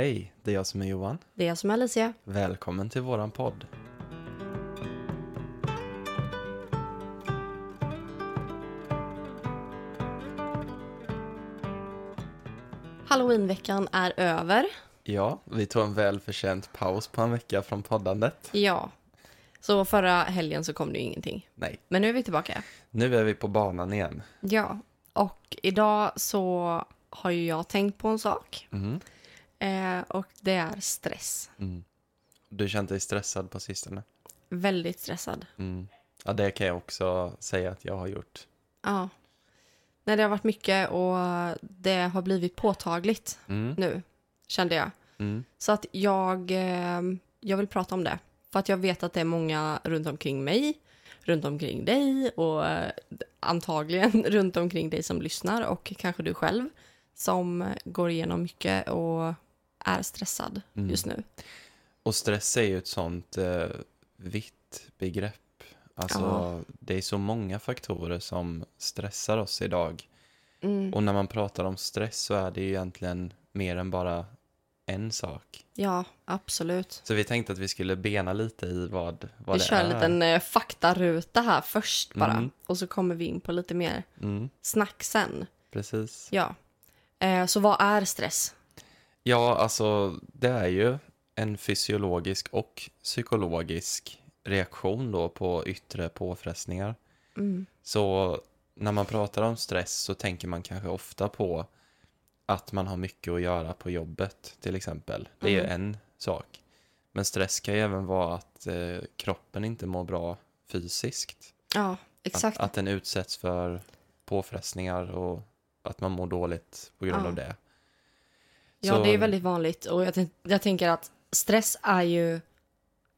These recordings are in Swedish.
Hej, det är jag som är Johan. Det är jag som är Alicia. Välkommen till våran podd. Halloweenveckan är över. Ja, vi tog en välförtjänt paus på en vecka från poddandet. Ja. Så förra helgen så kom det ju ingenting. Nej, Men nu är vi tillbaka. nu är vi på banan igen. Ja. Och idag så har ju jag tänkt på en sak. Mm. Eh, och det är stress. Mm. Du känt dig stressad på sistone? Väldigt stressad. Mm. Ja, det kan jag också säga att jag har gjort. Ja. Nej, det har varit mycket och det har blivit påtagligt Mm. nu, kände jag. Mm. Så att jag, eh, jag vill prata om det. För att jag vet att det är många runt omkring mig, runt omkring dig och eh, antagligen runt omkring dig som lyssnar och kanske du själv som går igenom mycket och är stressad Mm. just nu. Och stress är ju ett sånt eh, vitt begrepp. Alltså, Ja. det är så många faktorer som stressar oss idag. Mm. Och när man pratar om stress så är det ju egentligen mer än bara en sak. Ja, absolut. Så vi tänkte att vi skulle bena lite i vad, vad Vi det kör är. en liten eh, faktaruta här först bara Mm. och så kommer vi in på lite mer Mm, snack sen. precis. Ja. Eh, så vad är stress? Ja, alltså det är ju en fysiologisk och psykologisk reaktion då på yttre påfrestningar. Mm. Så när man pratar om stress så tänker man kanske ofta på att man har mycket att göra på jobbet till exempel. Det är ju Mm. en sak. Men stress kan ju även vara att eh, kroppen inte mår bra fysiskt. Ja, exakt. Att, att den utsätts för påfrestningar och att man mår dåligt på grund Ja. av det. Ja, Så- det är väldigt vanligt. Och jag, jag tänker att stress är ju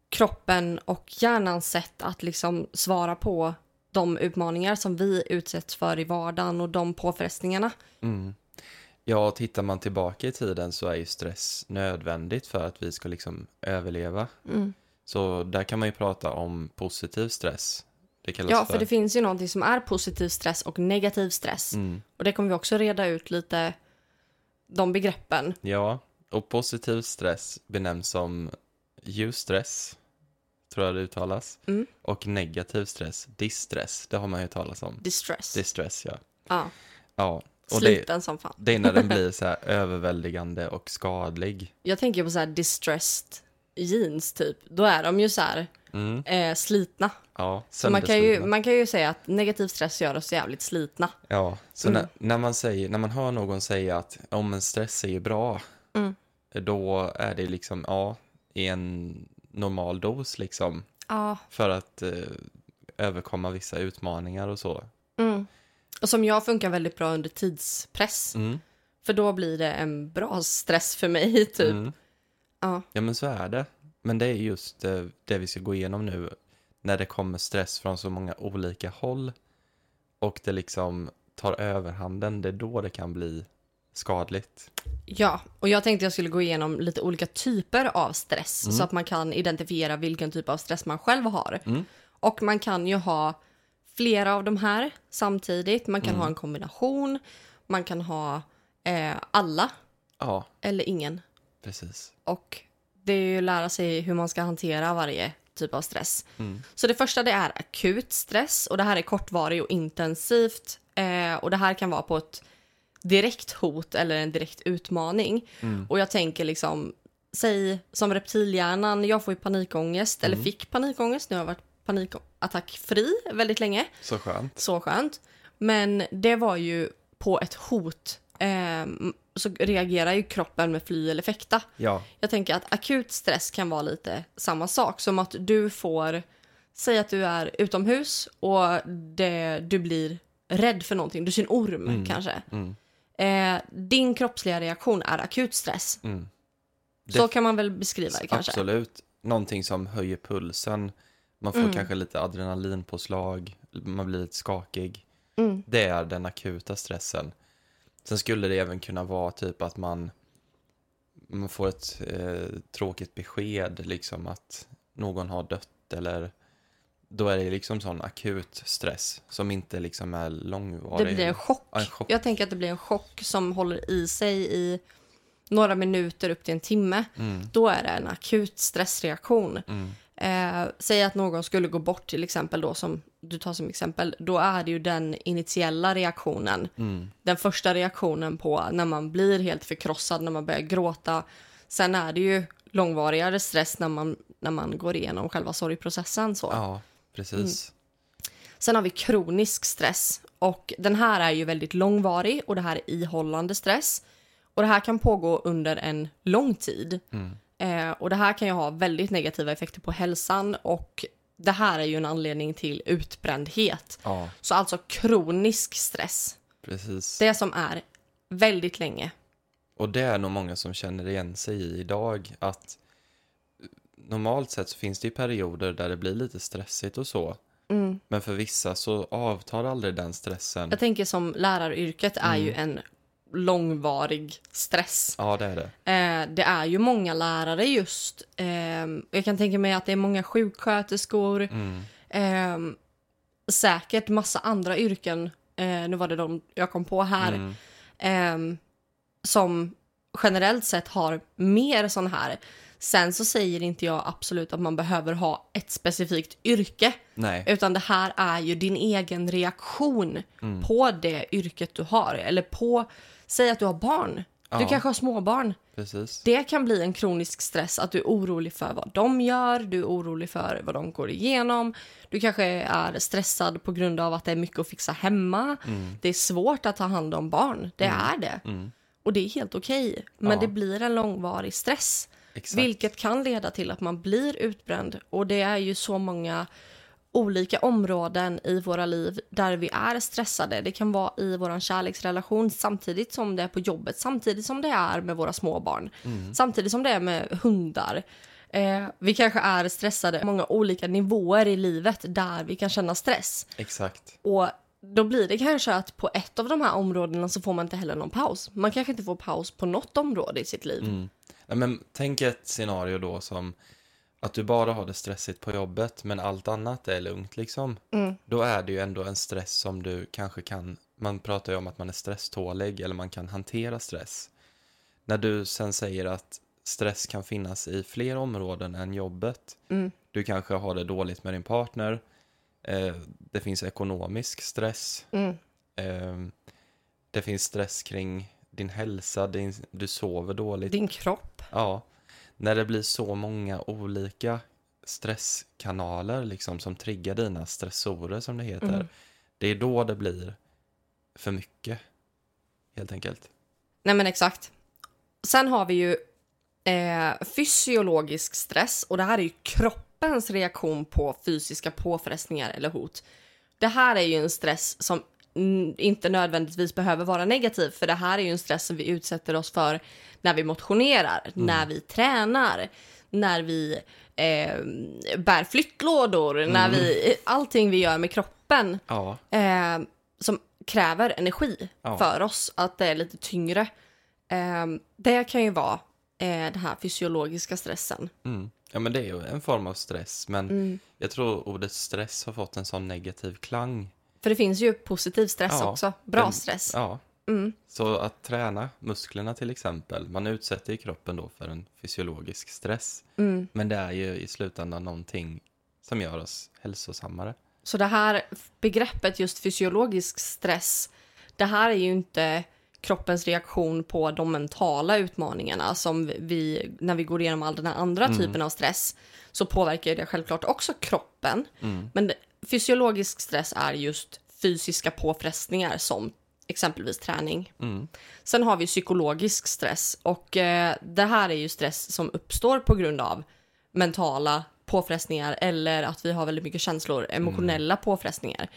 kroppen och hjärnans sätt att liksom svara på de utmaningar som vi utsätts för i vardagen och de påfrestningarna. Mm. Ja, tittar man tillbaka i tiden så är ju stress nödvändigt för att vi ska liksom överleva. Mm. Så där kan man ju prata om positiv stress. Det kallas Ja, för det finns ju någonting som är positiv stress och negativ stress. Mm. Och det kommer vi också reda ut lite, de begreppen. Ja, och positiv stress benämns som eustress, tror jag det uttalas. Mm. Och negativ stress, distress, det har man ju talat om. Distress. Distress, ja. ja, Ja, och det, sliten som fan. det är när den blir så här överväldigande och skadlig. Jag tänker på så här distressed jeans typ. Då är de ju så här Mm. eh, slitna. Ja, Så man kan, ju, man kan ju säga att negativ stress gör oss jävligt slitna. Ja, så Mm. när, när, man säger, när man hör någon säga att om en stress är ju bra, Mm. då är det liksom, ja, i en normal dos liksom, Ja. för att eh, överkomma vissa utmaningar och så. Mm. Och som jag funkar väldigt bra under tidspress. Mm. För då blir det en bra stress för mig, typ. Mm. Ja. Ja, men så är det. Men det är just eh, det vi ska gå igenom nu, när det kommer stress från så många olika håll och det liksom tar överhanden, det är då det kan bli skadligt. ja, och jag tänkte jag skulle gå igenom lite olika typer av stress. Mm. Så att man kan identifiera vilken typ av stress man själv har. Mm. Och man kan ju ha flera av de här samtidigt. Man kan Mm. ha en kombination. Man kan ha eh, alla Ja, eller ingen. precis. Och det är ju att lära sig hur man ska hantera varje typ av stress. Mm. Så det första det är akut stress och det här är kortvarig och intensivt. Eh, och det här kan vara på ett direkt hot eller en direkt utmaning. Mm. Och jag tänker liksom, säg som reptilhjärnan, jag får ju panikångest, eller Mm. fick panikångest, nu har jag varit panikattackfri väldigt länge. Så skönt. Så skönt. Men det var ju på ett hot. Eh, så reagerar ju kroppen med fly eller fäkta. Ja, Jag tänker att akut stress kan vara lite samma sak. Som att du får, säg att du är utomhus och det, du blir rädd för någonting. Du ser en orm Mm. kanske. mm. Eh, din kroppsliga reaktion är akut stress. Mm. Så kan man väl beskriva det kanske. Absolut. Någonting som höjer pulsen. Man får Mm. kanske lite adrenalinpåslag. Man blir lite skakig. Mm. Det är den akuta stressen. Sen skulle det även kunna vara typ att man, man får ett eh, tråkigt besked, liksom att någon har dött eller då är det liksom sån akut stress som inte liksom är långvarig. Det blir en chock. Ja, en chock. Jag tänker att det blir en chock som håller i sig i några minuter upp till en timme, Mm. då är det en akut stressreaktion. Mm. Eh, säg att någon skulle gå bort till exempel då som du tar som exempel, då är det ju den initiella reaktionen, Mm. den första reaktionen på när man blir helt förkrossad, när man börjar gråta. Sen är det ju långvarigare stress när man, när man går igenom själva sorgprocessen. Så. Ja, precis. Sen har vi kronisk stress och den här är ju väldigt långvarig och det här är ihållande stress. Och det här kan pågå under en lång tid. Mm. Eh, och det här kan ju ha väldigt negativa effekter på hälsan och det här är ju en anledning till utbrändhet. Ja, Så alltså kronisk stress, precis. det som är väldigt länge. Och det är nog många som känner igen sig i idag att normalt sett så finns det ju perioder där det blir lite stressigt och så. Mm. Men för vissa så avtar aldrig den stressen. Jag tänker som läraryrket är ju en långvarig stress. Ja, det är det. Eh, det är ju många lärare just. Eh, jag kan tänka mig att det är många sjuksköterskor. Mm. Eh, säkert massa andra yrken. Eh, nu var det de jag kom på här. Mm. Eh, som generellt sett har mer sån här. Sen så säger inte jag absolut att man behöver ha ett specifikt yrke. Nej. Utan det här är ju din egen reaktion Mm. på det yrket du har. Eller på, säg att du har barn. Du Ja. kanske har småbarn. Precis. Det kan bli en kronisk stress att du är orolig för vad de gör, du är orolig för vad de går igenom. Du kanske är stressad på grund av att det är mycket att fixa hemma. Det är svårt att ta hand om barn, det är det. Mm. Och det är helt okej. Men Ja. det blir en långvarig stress. Exakt. Vilket kan leda till att man blir utbränd. Och det är ju så många olika områden i våra liv där vi är stressade. Det kan vara i vår kärleksrelation samtidigt som det är på jobbet, samtidigt som det är med våra små barn, samtidigt som det är med hundar. Eh, vi kanske är stressade på många olika nivåer i livet där vi kan känna stress. Exakt. Och då blir det kanske att på ett av de här områdena så får man inte heller någon paus. Man kanske inte får paus på något område i sitt liv. Mm. Men tänk ett scenario då som att du bara har det stressigt på jobbet men allt annat är lugnt liksom. Mm. Då är det ju ändå en stress som du kanske kan, man pratar ju om att man är stresstålig eller man kan hantera stress. När du sen säger att stress kan finnas i fler områden än jobbet. Mm. Du kanske har det dåligt med din partner. Eh, det finns ekonomisk stress. Mm. Eh, det finns stress kring din hälsa, din, du sover dåligt. Din kropp. Ja, när det blir så många olika stresskanaler liksom som triggar dina stressorer som det heter. Mm. Det är då det blir för mycket, helt enkelt. Nej men exakt. Sen har vi ju eh, fysiologisk stress och det här är ju kroppens reaktion på fysiska påfrestningar eller hot. Det här är ju en stress som inte nödvändigtvis behöver vara negativ för det här är ju en stress som vi utsätter oss för när vi motionerar, när vi tränar, när vi eh, bär flyttlådor, när vi, allting vi gör med kroppen Ja, eh, som kräver energi Ja. för oss, att det är lite tyngre. Eh, det kan ju vara eh, den här fysiologiska stressen. mm. ja men det är ju en form av stress. Men Mm. jag tror ordet stress har fått en sån negativ klang. För det finns ju positiv stress Ja, också, bra den- stress. Ja, Mm. så att träna musklerna till exempel, man utsätter ju kroppen då för en fysiologisk stress. Mm. Men det är ju i slutändan någonting som gör oss hälsosammare. Så det här begreppet just fysiologisk stress, det här är ju inte kroppens reaktion på de mentala utmaningarna som vi, när vi går igenom all den här andra typen av stress, så påverkar det självklart också kroppen. Mm. Men fysiologisk stress är just fysiska påfrestningar som exempelvis träning. Mm. Sen har vi psykologisk stress och eh, det här är ju stress som uppstår på grund av mentala påfrestningar eller att vi har väldigt mycket känslor, emotionella påfrestningar.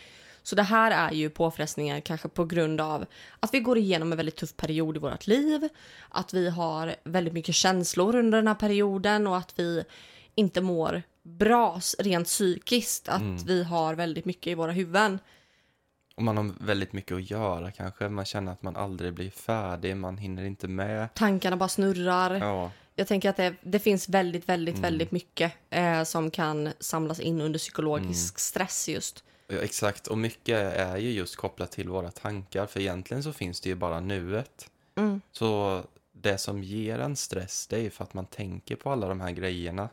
Så det här är ju påfrestningar kanske på grund av att vi går igenom en väldigt tuff period i vårt liv, att vi har väldigt mycket känslor under den här perioden och att vi inte mår bra rent psykiskt, att Mm. vi har väldigt mycket i våra huvuden. Och man har väldigt mycket att göra kanske. Man känner att man aldrig blir färdig, man hinner inte med. Tankarna bara snurrar. Ja, Jag tänker att det, det finns väldigt, väldigt, Mm. väldigt mycket eh, som kan samlas in under psykologisk Mm. stress just. ja, exakt. Och mycket är ju just kopplat till våra tankar. För egentligen så finns det ju bara nuet. Mm. Så det som ger en stress, det är ju för att man tänker på alla de här grejerna.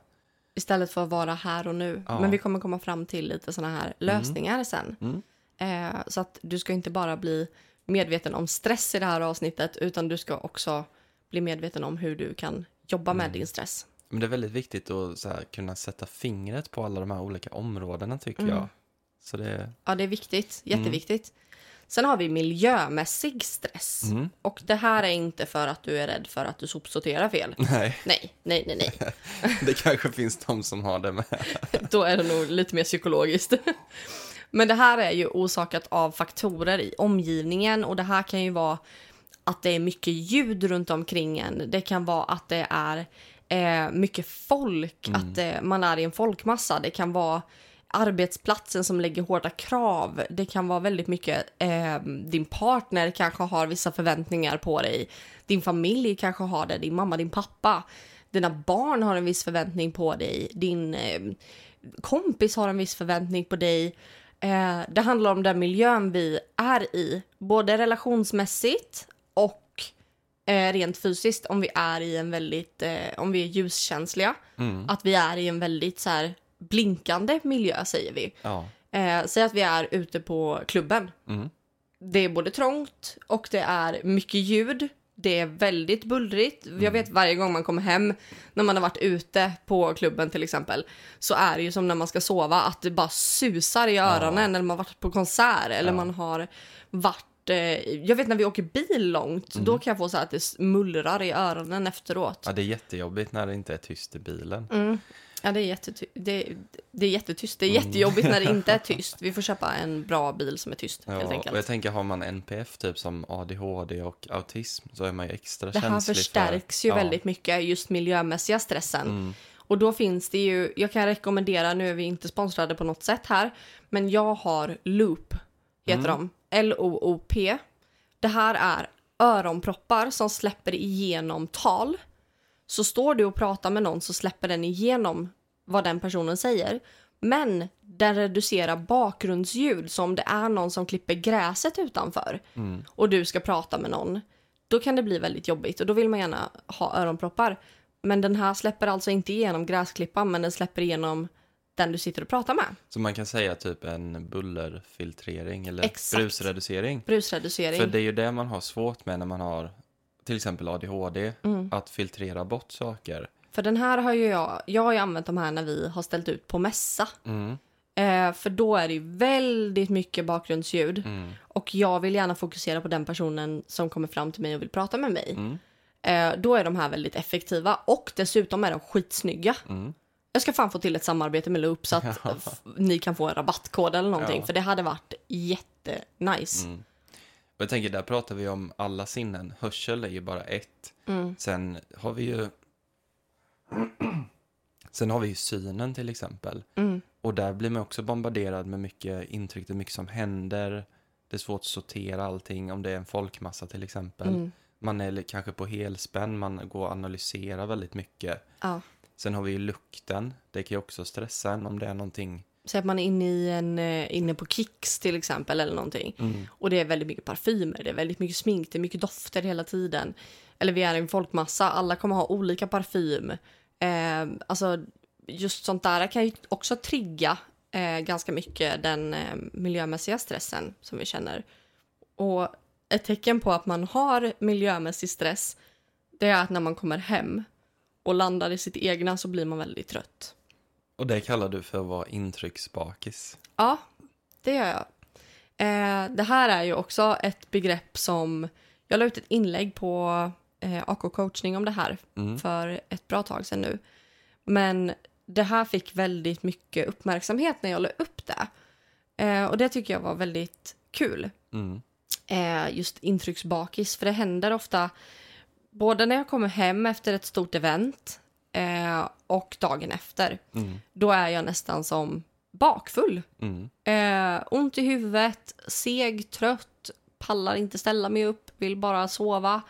Istället för att vara här och nu. Ja. Men vi kommer komma fram till lite sådana här lösningar sen. Mm. Eh, så att du ska inte bara bli medveten om stress i det här avsnittet utan du ska också bli medveten om hur du kan jobba med Mm. din stress. Men det är väldigt viktigt att här, kunna sätta fingret på alla de här olika områdena tycker Mm. jag. Så det... Ja, det är viktigt. Jätteviktigt. Sen har vi miljömässig stress. Mm. Och det här är inte för att du är rädd för att du sopsorterar fel. Nej, Nej, nej, nej, nej. det kanske finns de som har det med. Då är det nog lite mer psykologiskt. Men det här är ju orsakat av faktorer i omgivningen och det här kan ju vara att det är mycket ljud runt omkring en. Det kan vara att det är eh, mycket folk, att eh, man är i en folkmassa. Det kan vara arbetsplatsen som lägger hårda krav. Det kan vara väldigt mycket, eh, din partner kanske har vissa förväntningar på dig. Din familj kanske har det, din mamma, din pappa. Dina barn har en viss förväntning på dig. Din eh, kompis har en viss förväntning på dig. Eh, det handlar om den miljön vi är i, både relationsmässigt och eh, rent fysiskt. Om vi är i en väldigt, eh, om vi är ljuskänsliga, Mm. att vi är i en väldigt så här blinkande miljö säger vi. Ja. Eh, säg att vi är ute på klubben. Mm. Det är både trångt och det är mycket ljud. Det är väldigt bullrigt. Jag vet varje gång man kommer hem när man har varit ute på klubben till exempel så är det ju som när man ska sova att det bara susar i öronen när man har varit på konsert eller Ja. man har varit eh, jag vet när vi åker bil långt, då kan jag få så här att det mullrar i öronen efteråt. ja, det är jättejobbigt när det inte är tyst i bilen. Mm. Ja, det är, jättety- det, det är jättetyst. Det är jättejobbigt när det inte är tyst. Vi får köpa en bra bil som är tyst, helt Ja, och enkelt. jag tänker har man NPF typ som ADHD och autism så är man ju extra Det här känslig förstärks för... ju väldigt mycket, just miljömässiga stressen. Mm. Och då finns det ju, jag kan rekommendera, nu är vi inte sponsrade på något sätt här, men jag har Loop, heter de. L-O-O-P. Det här är öronproppar som släpper igenom tal. Så står du och pratar med någon så släpper den igenom vad den personen säger. Men den reducerar bakgrundsljud, så om det är någon som klipper gräset utanför Mm. och du ska prata med någon, då kan det bli väldigt jobbigt och då vill man gärna ha öronproppar. Men den här släpper alltså inte igenom gräsklippan, men den släpper igenom den du sitter och pratar med. Så man kan säga typ en bullerfiltrering eller Exakt. brusreducering. Brusreducering. För det är ju det man har svårt med när man har till exempel ADHD, Mm. att filtrera bort saker. För den här har ju jag, jag har ju använt de här när vi har ställt ut på mässa. Mm. Eh, för då är det ju väldigt mycket bakgrundsljud. Mm. Och jag vill gärna fokusera på den personen som kommer fram till mig och vill prata med mig. Mm. Eh, då är de här väldigt effektiva och dessutom är de skitsnygga. Mm. Jag ska fan få till ett samarbete med Loop så att Ja. ni kan få en rabattkod eller någonting. Ja. För det hade varit jättenice. Mm. Jag tänker, där pratar vi om alla sinnen. Hörsel är ju bara ett. Mm. Sen har vi ju... Sen har vi ju synen till exempel. Mm. Och där blir man också bombarderad med mycket intryck, det är mycket som händer. Det är svårt att sortera allting, om det är en folkmassa till exempel. Mm. Man är kanske på helspänn, man går och analyserar väldigt mycket. Ja. Sen har vi ju lukten, det kan ju också stressa en om det är någonting. Så att man är inne, i en, eh, inne på Kicks till exempel eller någonting. Mm. Och det är väldigt mycket parfymer, det är väldigt mycket smink, det är mycket dofter hela tiden. Eller vi är en folkmassa, alla kommer ha olika parfym. Eh, alltså just sånt där kan ju också trigga eh, ganska mycket den eh, miljömässiga stressen som vi känner. Och ett tecken på att man har miljömässig stress det är att när man kommer hem och landar i sitt egna så blir man väldigt trött. Och det kallar du för att vara intrycksbakis. Ja, det gör jag. Eh, det här är ju också ett begrepp som... Jag la ut ett inlägg på eh, AK coachning om det här Mm. för ett bra tag sedan nu. Men det här fick väldigt mycket uppmärksamhet när jag la upp det. Eh, och det tycker jag var väldigt kul. Mm. Eh, just intrycksbakis, för det händer ofta både när jag kommer hem efter ett stort event eh, och dagen efter. Mm. Då är jag nästan som bakfull. Mm. Eh, ont i huvudet, seg, trött, pallar inte ställa mig upp, vill bara sova.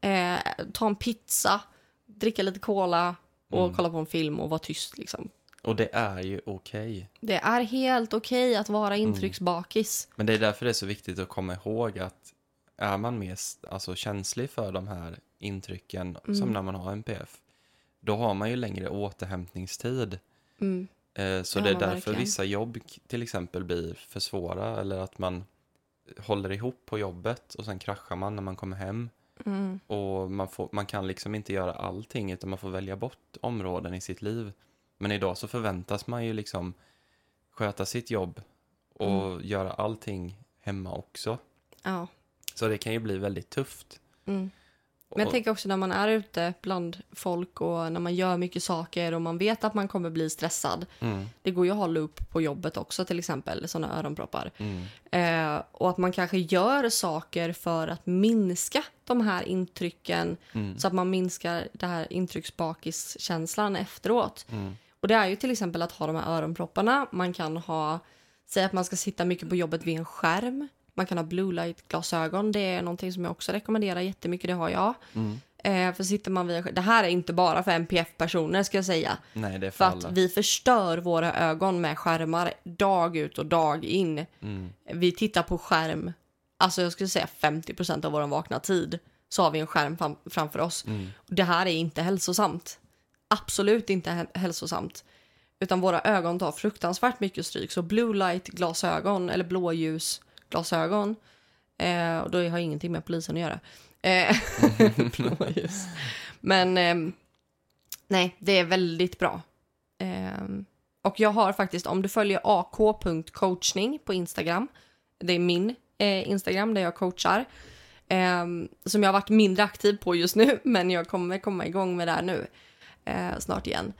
Eh, ta en pizza, dricka lite cola och Mm. kolla på en film och vara tyst. Liksom. Och det är ju okej. Det är helt okej att vara intrycksbakis. Men det är därför det är så viktigt att komma ihåg att är man mer alltså, känslig för de här intrycken Mm. som när man har NPF. Då har man ju längre återhämtningstid. Mm. Eh, så Ja, det är därför verkligen. vissa jobb till exempel blir för svåra eller att man håller ihop på jobbet och sen kraschar man när man kommer hem. Mm. Och man, får, man kan liksom inte göra allting utan man får välja bort områden i sitt liv. Men idag så förväntas man ju liksom sköta sitt jobb och Mm. göra allting hemma också. Ja. Så det kan ju bli väldigt tufft. Mm. Men jag tänker också när man är ute bland folk och när man gör mycket saker och man vet att man kommer bli stressad. mm, Det går ju att hålla upp på jobbet också till exempel, sådana öronproppar. mm, Eh, och att man kanske gör saker för att minska de här intrycken mm, så att man minskar det här intrycksbakiskänslan efteråt. mm, Och det är ju till exempel att ha de här öronpropparna. Man kan ha, säg att man ska sitta mycket på jobbet vid en skärm. Man kan ha blue light-glasögon. Det är någonting som jag också rekommenderar jättemycket. Det har jag. mm. Eh, för sitter man vid det här är inte bara för NPF-personer ska jag säga. Nej, det är för, För alla. att vi förstör våra ögon med skärmar dag ut och dag in. Mm, Vi tittar på skärm, alltså jag skulle säga 50% av vår vakna tid så har vi en skärm fram, framför oss. mm, det här är inte hälsosamt. Absolut inte hä- hälsosamt. Utan våra ögon tar fruktansvärt mycket stryk. Så blue light glasögon eller blåljus glasögon. Eh, och då har ingenting med polisen att göra. Eh. Men ehm, nej, det är väldigt bra. Ehm, och jag har faktiskt, om du följer ak.coachning på Instagram. Det är min eh, Instagram där jag coachar. ehm, som jag har varit mindre aktiv på just nu, men jag kommer komma igång med det här nu eh, snart igen.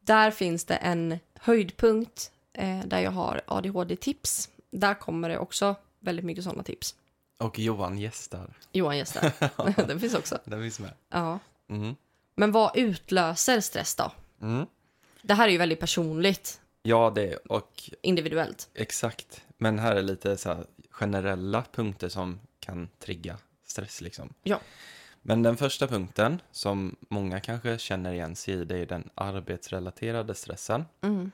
Där finns det en höjdpunkt eh, där jag har ADHD-tips. Där kommer det också väldigt mycket sådana tips. Och Johan gästar. Johan gästar. Den finns också. Den finns med. Ja. Mm, Men vad utlöser stress då? mm. Det här är ju väldigt personligt, Ja, det och individuellt. exakt. Men här är lite så generella punkter som kan trigga stress liksom. Ja. Men den första punkten som många kanske känner igen sig i det är den arbetsrelaterade stressen. Mm.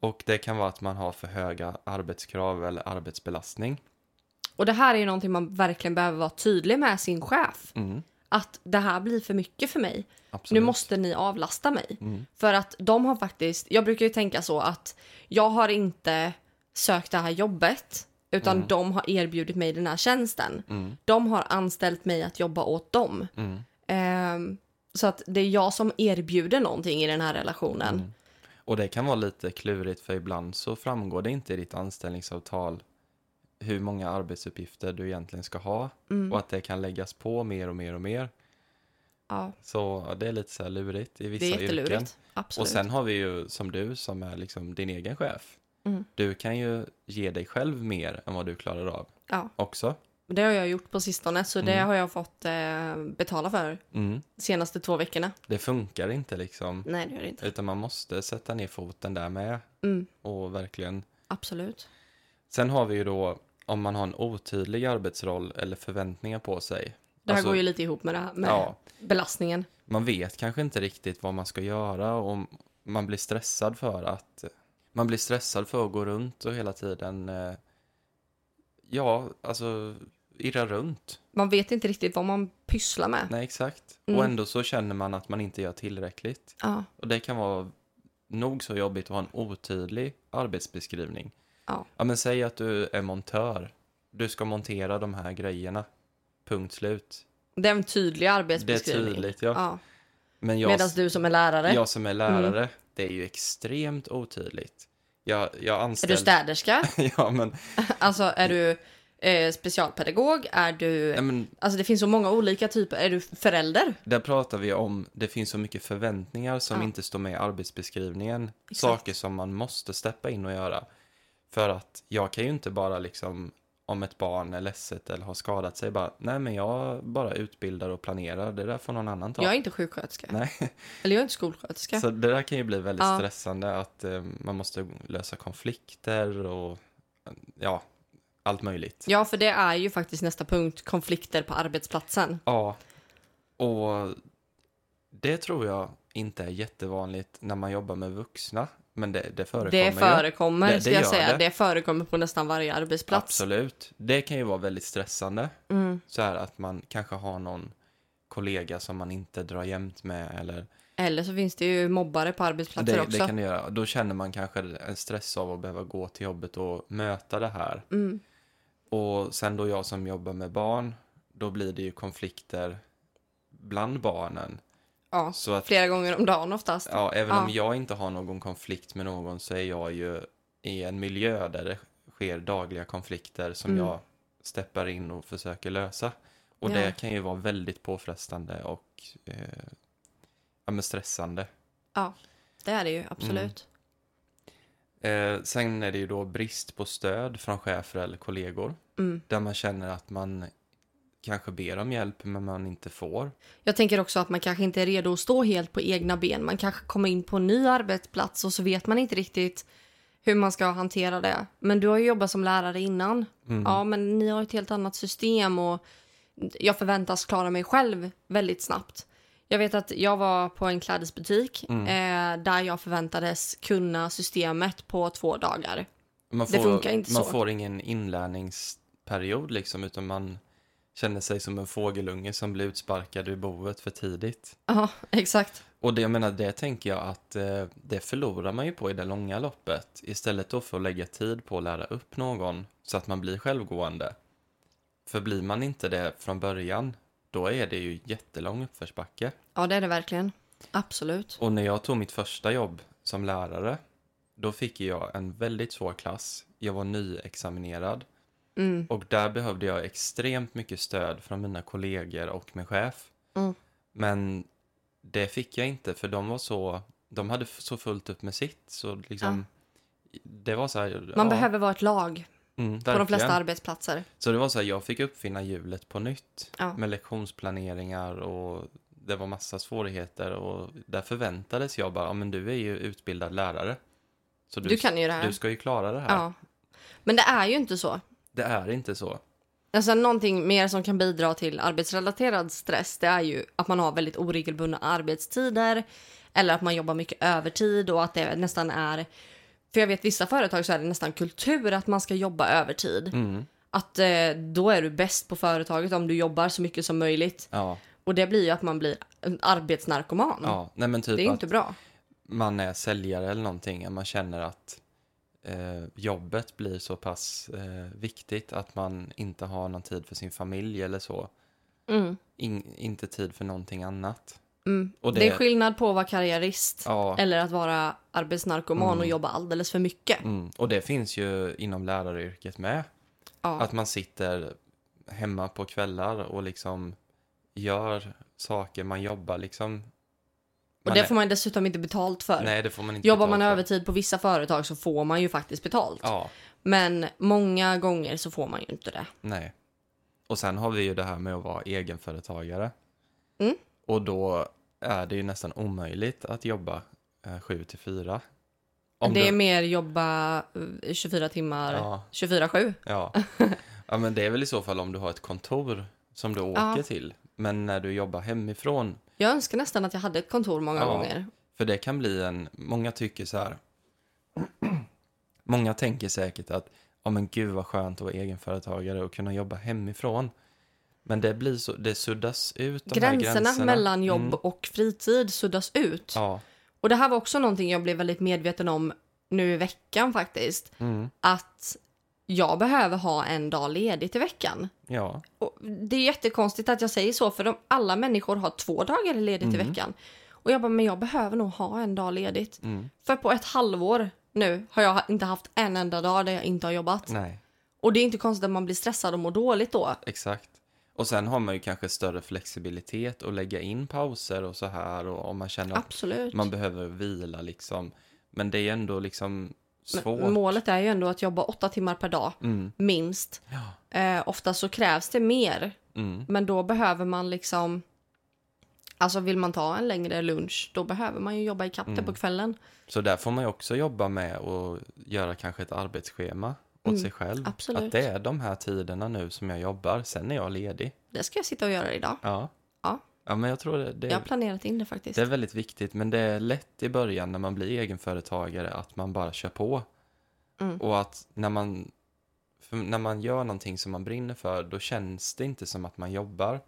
Och det kan vara att man har för höga arbetskrav eller arbetsbelastning. Och det här är ju någonting man verkligen behöver vara tydlig med sin chef. Mm, Att det här blir för mycket för mig. absolut. Nu måste ni avlasta mig. Mm, För att de har faktiskt, jag brukar ju tänka så att jag har inte sökt det här jobbet utan Mm. de har erbjudit mig den här tjänsten. mm, De har anställt mig att jobba åt dem. mm, Ehm, så att det är jag som erbjuder någonting i den här relationen. Och det kan vara lite klurigt för ibland så framgår det inte i ditt anställningsavtal hur många arbetsuppgifter du egentligen ska ha Mm. och att det kan läggas på mer och mer och mer. Ja, Så det är lite så här lurigt i vissa det är yrken. Absolut. Och sen har vi ju som du som är liksom din egen chef. Mm. Du kan ju ge dig själv mer än vad du klarar av Ja, också. Det har jag gjort på sistone så det Mm. har jag fått eh, betala för Mm. de senaste två veckorna. Det funkar inte liksom. Nej, det gör det inte. Utan man måste sätta ner foten där med Mm, och verkligen. absolut. Sen har vi ju då om man har en otydlig arbetsroll eller förväntningar på sig. Det här Alltså, går ju lite ihop med, det här, med Ja, belastningen. man vet kanske inte riktigt vad man ska göra och man blir stressad för att man blir stressad för att gå runt och hela tiden eh, ja, alltså irra runt. Man vet inte riktigt vad man pysslar med. Nej, exakt. Mm. Och ändå så känner man att man inte gör tillräckligt. Ja, Och det kan vara nog så jobbigt att ha en otydlig arbetsbeskrivning. Ja. Ja, men säg att du är montör. Du ska montera de här grejerna. Punkt slut. det är en tydlig Det är arbetsbeskrivning. tydligt, ja. Ja. Men jag, Medan du som är lärare, jag som är lärare, Mm. det är ju extremt otydligt. Jag, jag är anställde... du städerska? ja, men, alltså är du eh, specialpedagog? Är du... ja, men Alltså det finns så många olika typer. Är du förälder? där pratar vi om, det finns så mycket förväntningar som Ja. inte står med i arbetsbeskrivningen. Exakt. Saker som man måste steppa in och göra. För att jag kan ju inte bara liksom, om ett barn är ledset eller har skadat sig, bara, nej men jag bara utbildar och planerar, det där får någon annan ta. Jag är inte sjuksköterska. Nej, Eller jag är inte skolsköterska. så det där kan ju bli väldigt Ja. stressande att eh, man måste lösa konflikter och ja, allt möjligt. Ja, för det är ju faktiskt nästa punkt, konflikter på arbetsplatsen. Ja, och det tror jag inte är jättevanligt när man jobbar med vuxna, men det, det förekommer Det ju. förekommer, Det- det ska jag säga. det. Det. förekommer på nästan varje arbetsplats. Absolut. Det kan ju vara väldigt stressande. Mm. Så här att man kanske har någon kollega som man inte drar jämt med eller Eller så finns det ju mobbare på arbetsplatser det, också. det kan det göra. Då känner man kanske en stress av att behöva gå till jobbet och möta det här. Mm. Och sen då jag som jobbar med barn, då blir det ju konflikter bland barnen. Ja, Så att, flera gånger om dagen oftast. ja, även om Ja. jag inte har någon konflikt med någon så är jag ju i en miljö där det sker dagliga konflikter som Mm. jag steppar in och försöker lösa. Och Ja. det kan ju vara väldigt påfrestande och eh, ja, men stressande. Det är det ju, absolut. Eh, sen är det ju då brist på stöd från chefer eller kollegor. Mm. Där man känner att man kanske ber om hjälp men man inte får. Jag tänker också att man kanske inte är redo att stå helt på egna ben. Man kanske kommer in på en ny arbetsplats och så vet man inte riktigt hur man ska hantera det. Men du har ju jobbat som lärare innan. Mm. Ja, men ni har ett helt annat system och jag förväntas klara mig själv väldigt snabbt. Jag vet att jag var på en klädesbutik Mm. eh, där jag förväntades kunna systemet på två dagar. Man Det får, funkar inte man så. får ingen inlärningsperiod liksom utan man känner sig som en fågelunge som blir utsparkad ur boet för tidigt. Ja, exakt. Och det, jag menar, det tänker jag att eh, det förlorar man ju på i det långa loppet. Istället då för att lägga tid på att lära upp någon så att man blir självgående. För blir man inte det från början, då är det ju jättelång uppförsbacke. Ja, det är det verkligen. Absolut. Och när jag tog mitt första jobb som lärare, då fick jag en väldigt svår klass. Jag var nyexaminerad Mm. och där behövde jag extremt mycket stöd från mina kollegor och min chef. Mm. Men det fick jag inte för de var så, de hade så fullt upp med sitt så liksom det var så här, Man ja, behöver vara ett lag mm, på de flesta arbetsplatser. Så det var så här, jag fick uppfinna hjulet på nytt Ja. med lektionsplaneringar och det var massa svårigheter och där förväntades jag bara, ja men du är ju utbildad lärare. Så Du kan ju det här. du ska ju klara det här. Ja. Men det är ju inte så. Det är inte så. Alltså någonting mer som kan bidra till arbetsrelaterad stress det är ju att man har väldigt oregelbundna arbetstider eller att man jobbar mycket övertid och att det nästan är för jag vet vissa företag så är det nästan kultur att man ska jobba övertid. Mm. Att eh, då är du bäst på företaget om du jobbar så mycket som möjligt. Ja, Och det blir ju att man blir en arbetsnarkoman. ja. Nej men typ det är ju inte bra. man är säljare eller någonting, man känner att eh, jobbet blir så pass eh, viktigt att man inte har någon tid för sin familj eller så. Mm. In, inte tid för någonting annat. Mm. Och det... det- är skillnad på att vara karriärist Ja, eller att vara arbetsnarkoman Mm. och jobba alldeles för mycket. mm. och det finns ju inom läraryrket med. Ja. Att man sitter hemma på kvällar och liksom gör saker, man jobbar liksom. och Man det är- får man dessutom inte betalt för. Nej, det får man inte Jobbar man övertid på vissa företag så får man ju faktiskt betalt. Ja, Men många gånger så får man ju inte det. nej. Och sen har vi ju det här med att vara egenföretagare. Mm. Och då är det ju nästan omöjligt att jobba eh, 7 till 4. Om det är du- mer jobba eh, 24 timmar, Ja, 24-7. ja. ja, men det är väl i så fall om du har ett kontor som du åker Ja. till. Men när du jobbar hemifrån, Jag önskar nästan att jag hade ett kontor många Ja. gånger. för det kan bli en, många tycker så här, många tänker säkert att, ja men gud vad skönt att vara egenföretagare och kunna jobba hemifrån. Men det blir så, det suddas ut de Gränserna, gränserna. mellan jobb Mm. och fritid suddas ut. Ja. Och det här var också någonting jag blev väldigt medveten om nu i veckan faktiskt. Mm. Att jag behöver ha en dag ledigt i veckan. Ja. Och det är jättekonstigt att jag säger så, för de, alla människor har två dagar ledigt i Mm. veckan. Och jag bara, men jag behöver nog ha en dag ledigt. Mm. För på ett halvår nu har jag inte haft en enda dag där jag inte har jobbat. Nej, Och det är inte konstigt att man blir stressad och mår dåligt då. exakt. Och sen har man ju kanske större flexibilitet att lägga in pauser och så här och om man känner att Absolut. man behöver vila liksom. Men det är ändå liksom svårt. Men målet är ju ändå att jobba åtta timmar per dag, Mm. minst. Ja. Eh, ofta så krävs det mer, Mm. men då behöver man liksom... Alltså vill man ta en längre lunch, då behöver man ju jobba i det Mm. på kvällen. Så där får man ju också jobba med och göra kanske ett arbetsschema åt Mm, sig själv. absolut. Att det är de här tiderna nu som jag jobbar, sen är jag ledig. Det ska jag sitta och göra idag. Ja. Ja. Ja, men jag tror det, det, Jag har planerat in det faktiskt. det är väldigt viktigt, men det är lätt i början när man blir egenföretagare att man bara kör på. Mm. Och att när man, när man gör någonting som man brinner för, då känns det inte som att man jobbar.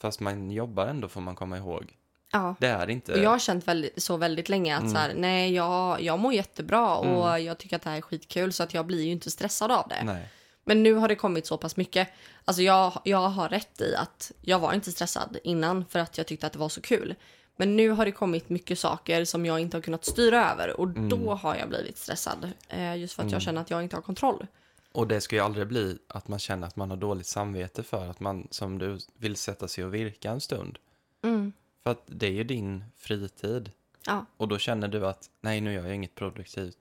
Fast man jobbar ändå får man komma ihåg. Ja. Det är inte... Och jag har känt väldigt, så väldigt länge att så här, nej, jag, jag mår jättebra och jag tycker att det här är skitkul så att jag blir ju inte stressad av det. Nej. Men nu har det kommit så pass mycket. Alltså jag, jag har rätt i att jag var inte stressad innan för att jag tyckte att det var så kul. Men nu har det kommit mycket saker som jag inte har kunnat styra över och då har jag blivit stressad. Eh, just för att jag känner att jag inte har kontroll. Och det ska ju aldrig bli att man känner att man har dåligt samvete för att man, som du, vill sätta sig och virka en stund. Mm. För att det är ju din fritid. Ja, Och då känner du att nej, nu gör jag inget produktivt.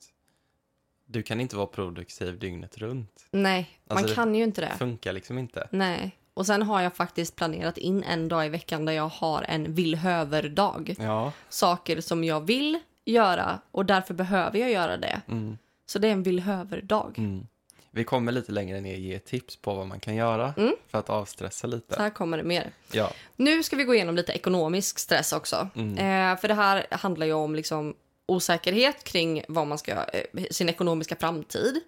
Du kan inte vara produktiv dygnet runt. nej, man Alltså, det kan ju inte det. funkar liksom inte. Nej. Och sen har jag faktiskt planerat in en dag i veckan där jag har en villhöver-dag. Ja. Saker som jag vill göra och därför behöver jag göra det. Mm, Så det är en villhöver-dag. mm. Vi kommer lite längre ner ge tips på vad man kan göra Mm. för att avstressa Så lite. här kommer det mer. Ja. Nu ska vi gå igenom lite ekonomisk stress också. Mm. Eh, för det här handlar ju om liksom osäkerhet kring vad man ska, eh, sin ekonomiska framtid.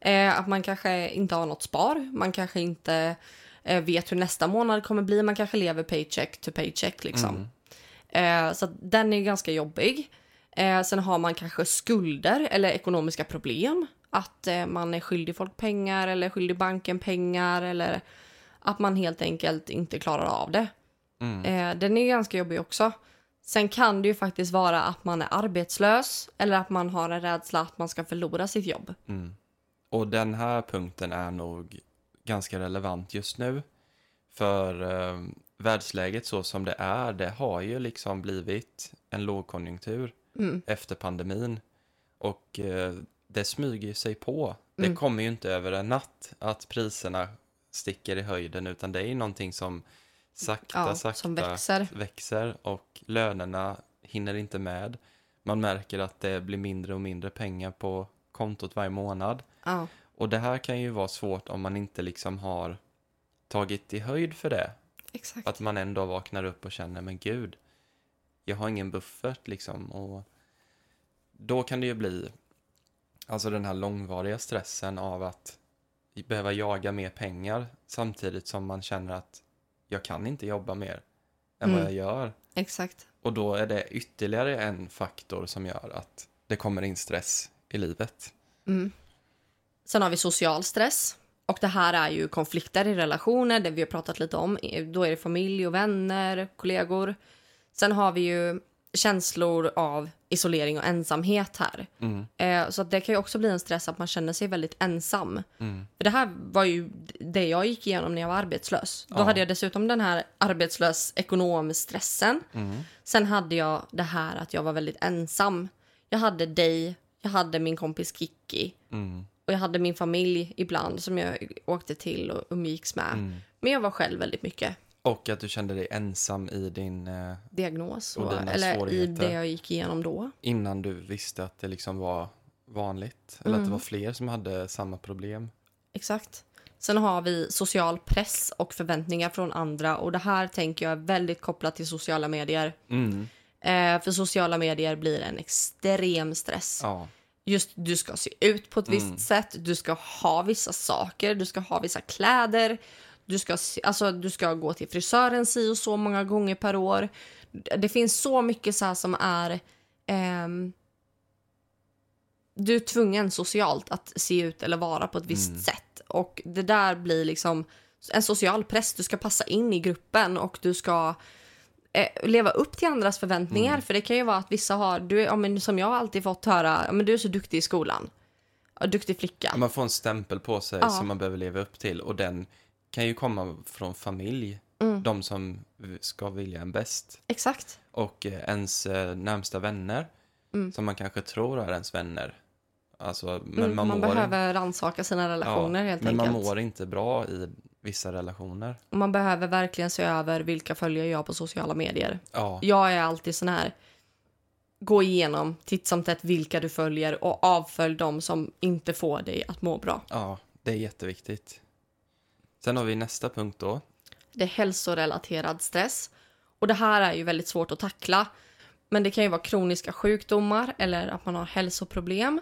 Eh, att man kanske inte har något spar, man kanske inte eh, vet hur nästa månad kommer bli, man kanske lever paycheck to paycheck liksom. Mm. Eh, så den är ganska jobbig. Eh, sen har man kanske skulder eller ekonomiska problem. Att eh, man är skyldig folk pengar eller skyldig banken pengar eller att man helt enkelt inte klarar av det. Mm. Eh, den är ganska jobbig också. Sen kan det ju faktiskt vara att man är arbetslös eller att man har en rädsla att man ska förlora sitt jobb. Mm. Och den här punkten är nog ganska relevant just nu. För eh, världsläget så som det är, det har ju liksom blivit en lågkonjunktur Mm. efter pandemin. Och eh, det smyger ju sig på. Mm. Det kommer ju inte över en natt att priserna sticker i höjden, utan det är ju någonting som sakta, Ja, sakta som växer. växer och lönerna hinner inte med. Man märker att det blir mindre och mindre pengar på kontot varje månad. Ja, Och det här kan ju vara svårt om man inte liksom har tagit i höjd för det. exakt. Att man en dag vaknar upp och känner, men gud, jag har ingen buffert liksom. Och då kan det ju bli, alltså den här långvariga stressen av att behöva jaga mer pengar samtidigt som man känner att jag kan inte jobba mer än vad Mm. jag gör. Exakt. Och då är det ytterligare en faktor som gör att det kommer in stress i livet. Mm. Sen har vi social stress. Och det här är ju konflikter i relationer, det vi har pratat lite om. Då är det familj och vänner, kollegor. Sen har vi ju känslor av isolering och ensamhet här. Mm, Eh, så att det kan ju också bli en stress att man känner sig väldigt ensam. mm, För det här var ju det jag gick igenom när jag var arbetslös. Då Ja. hade jag dessutom den här arbetslös ekonomstressen. mm, Sen hade jag det här att jag var väldigt ensam. Jag hade dig, jag hade min kompis Kiki mm, och jag hade min familj ibland som jag åkte till och umgicks med. mm. Men jag var själv väldigt mycket. Och att du kände dig ensam i din, eh, Diagnos Och och, eller i det jag gick igenom då. innan du visste att det liksom var vanligt. Eller att det Mm. var fler som hade samma problem. Exakt. Sen har vi social press och förväntningar från andra och det här tänker jag är väldigt kopplat till sociala medier. Mm. Eh, för sociala medier blir en extrem stress. Ja. Just du ska se ut på ett visst Mm. sätt, du ska ha vissa saker, du ska ha vissa kläder, du ska, alltså, du ska gå till frisören si och så många gånger per år. Det finns så mycket så som är... ehm, du är tvungen socialt att se ut eller vara på ett visst Mm. sätt. Och det där blir liksom en social press. Du ska passa in i gruppen och du ska eh, leva upp till andras förväntningar. Mm. För det kan ju vara att vissa har, du, ja, men som jag alltid fått höra, ja, men du är så duktig i skolan. Ja, duktig flicka. Man får en stämpel på sig Ja. som man behöver leva upp till. Och den kan ju komma från familj. Mm. De som ska vilja en bäst. Exakt. Och eh, ens eh, närmsta vänner. Mm. Som man kanske tror är ens vänner. Alltså, men Men man, man, mår, behöver rannsaka sina relationer helt men enkelt. man mår inte bra i vissa relationer. Och man behöver verkligen se över vilka följer jag på sociala medier. Ja, Jag är alltid sån här, gå igenom titt som tätt vilka du följer och avfölj dem som inte får dig att må bra. ja, det är jätteviktigt. Sen har vi nästa punkt då. Det är hälsorelaterad stress. Och det här är ju väldigt svårt att tackla. Men det kan ju vara kroniska sjukdomar eller att man har hälsoproblem.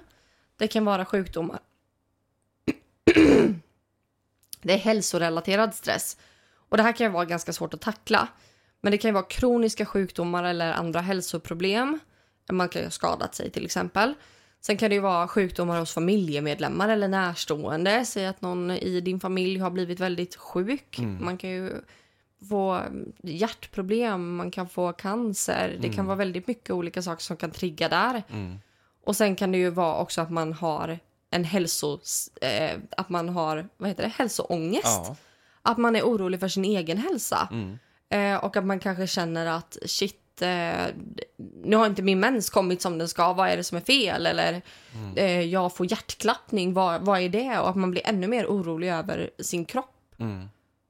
Det kan vara sjukdomar. det är hälsorelaterad stress. Och det här kan ju vara ganska svårt att tackla. Men det kan ju vara kroniska sjukdomar eller andra hälsoproblem. Man kan ju ha skadat sig till exempel. Sen kan det ju vara sjukdomar hos familjemedlemmar eller närstående. Säg att någon i din familj har blivit väldigt sjuk. Man kan ju få hjärtproblem, man kan få cancer. Det kan vara väldigt mycket olika saker som kan trigga där. Mm. Och sen kan det ju vara också att man har en hälso... Eh, att man har, vad heter det, hälsoångest. Ja. Att man är orolig för sin egen hälsa. Mm. Eh, och att man kanske känner att shit, eh, nu har inte min mens kommit som den ska, vad är det som är fel? Eller eh, jag får hjärtklappning, vad, vad är det? Och att man blir ännu mer orolig över sin kropp. Mm.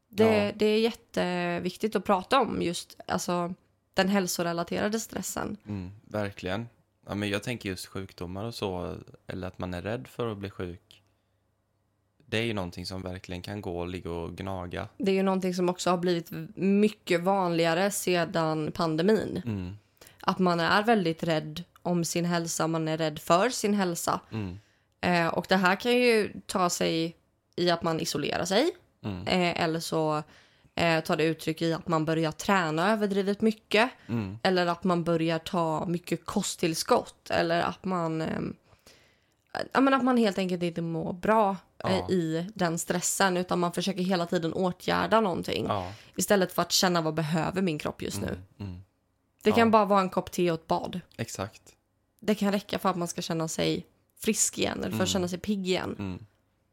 Det, Ja. det är jätteviktigt att prata om just alltså, den hälsorelaterade stressen. Mm, verkligen. Ja, men jag tänker just sjukdomar och så, eller att man är rädd för att bli sjuk. Det är ju någonting som verkligen kan gå och ligga och gnaga. Det är ju någonting som också har blivit mycket vanligare sedan pandemin. Mm, Att man är väldigt rädd om sin hälsa, man är rädd för sin hälsa. mm, Eh, och det här kan ju ta sig i att man isolerar sig. mm, Eh, eller så eh, tar det uttryck i att man börjar träna överdrivet mycket. mm, Eller att man börjar ta mycket kosttillskott. Eller att man, eh, ja, men att man helt enkelt inte mår bra eh, Ja. i den stressen. Utan man försöker hela tiden åtgärda någonting. ja, Istället för att känna vad behöver min kropp just nu. mm, mm, Det kan Ja. bara vara en kopp te och ett bad. exakt. Det kan räcka för att man ska känna sig frisk igen. Eller för att känna sig pigg igen. Mm.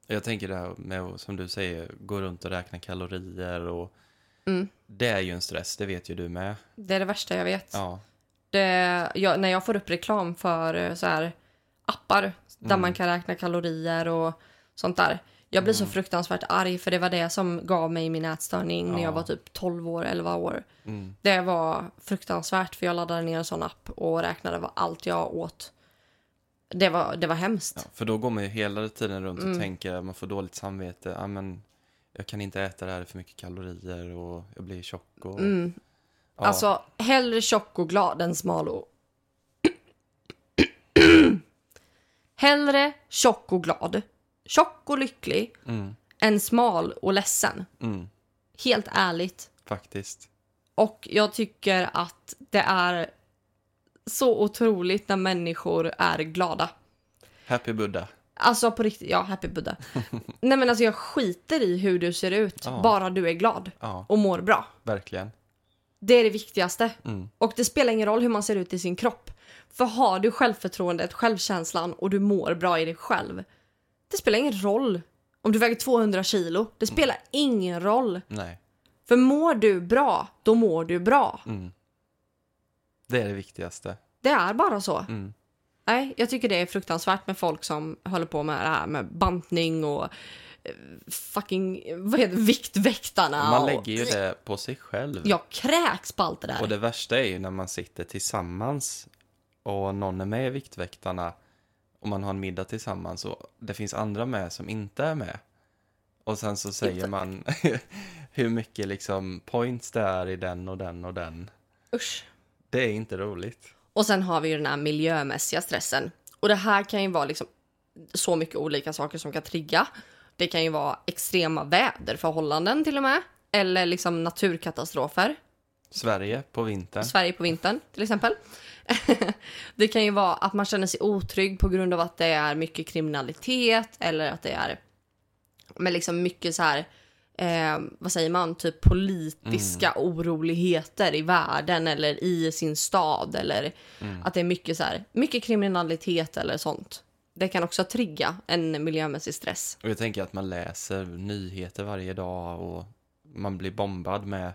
Jag tänker det här med som du säger, gå runt och räkna kalorier och Mm. det är ju en stress, det vet ju du med. Det är det värsta jag vet. Det, jag, när jag får upp reklam för eh, så här appar där man kan räkna kalorier och sånt där. Jag blir så fruktansvärt arg för det var det som gav mig min ätstörning när jag Ja. var typ 12 år, 11 år. mm, Det var fruktansvärt för jag laddade ner en sån app och räknade vad allt jag åt. Det var, det var hemskt. ja, för då går man ju hela tiden runt Mm. och tänker, man får dåligt samvete, ja men jag kan inte äta det här, det är för mycket kalorier och jag blir tjock och... Mm. Ja, Alltså, hellre tjock och glad än smal och... hellre tjock och glad, tjock och lycklig, mm, än smal och ledsen. mm, Helt ärligt. faktiskt. Och jag tycker att det är så otroligt när människor är glada. Happy Buddha. Alltså på riktigt, ja, happy Buddha. Nej men alltså jag skiter i hur du ser ut, Ja. bara du är glad Ja, och mår bra. verkligen. Det är det viktigaste. Mm. Och det spelar ingen roll hur man ser ut i sin kropp. För har du självförtroendet, självkänslan och du mår bra i dig själv. Det spelar ingen roll om du väger 200 kilo. Det spelar ingen roll. Nej. För mår du bra, då mår du bra. Mm. Det är det viktigaste. Det är bara så. Mm. Nej, jag tycker det är fruktansvärt med folk som håller på med det här med bantning och eh, fucking, vad heter det, Viktväktarna. Man och, lägger ju det på sig själv. Jag kräks på allt det där. Och det värsta är ju när man sitter tillsammans och någon är med i Viktväktarna och man har en middag tillsammans och det finns andra med som inte är med. Och sen så säger man hur mycket liksom points det är i den och den och den. Usch. Det är inte roligt. Och sen har vi ju den här miljömässiga stressen. Och det här kan ju vara liksom så mycket olika saker som kan trigga. Det kan ju vara extrema väderförhållanden till och med. Eller liksom naturkatastrofer. Sverige på vintern. Sverige på vintern till exempel. det kan ju vara att man känner sig otrygg på grund av att det är mycket kriminalitet eller att det är med liksom mycket så här eh, vad säger man, typ politiska oroligheter i världen eller i sin stad eller att det är mycket så här, mycket kriminalitet eller sånt. Det kan också trigga en miljömässig stress. Och jag tänker att man läser nyheter varje dag och man blir bombad med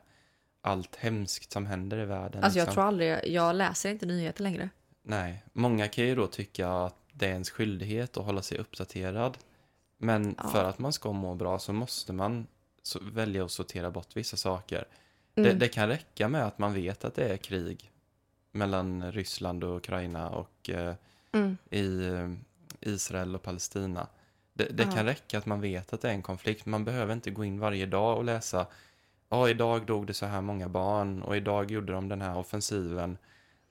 allt hemskt som händer i världen. Alltså jag liksom. tror aldrig, jag läser inte nyheter längre. Nej, många kan ju då tycka att det är ens skyldighet att hålla sig uppdaterad. Men Ja. för att man ska må bra så måste man så välja att sortera bort vissa saker. Mm. Det, det kan räcka med att man vet att det är krig mellan Ryssland och Ukraina och eh, Mm. i eh, Israel och Palestina. Det, det kan räcka att man vet att det är en konflikt. Man behöver inte gå in varje dag och läsa Ja, idag dog det så här många barn och idag gjorde de den här offensiven.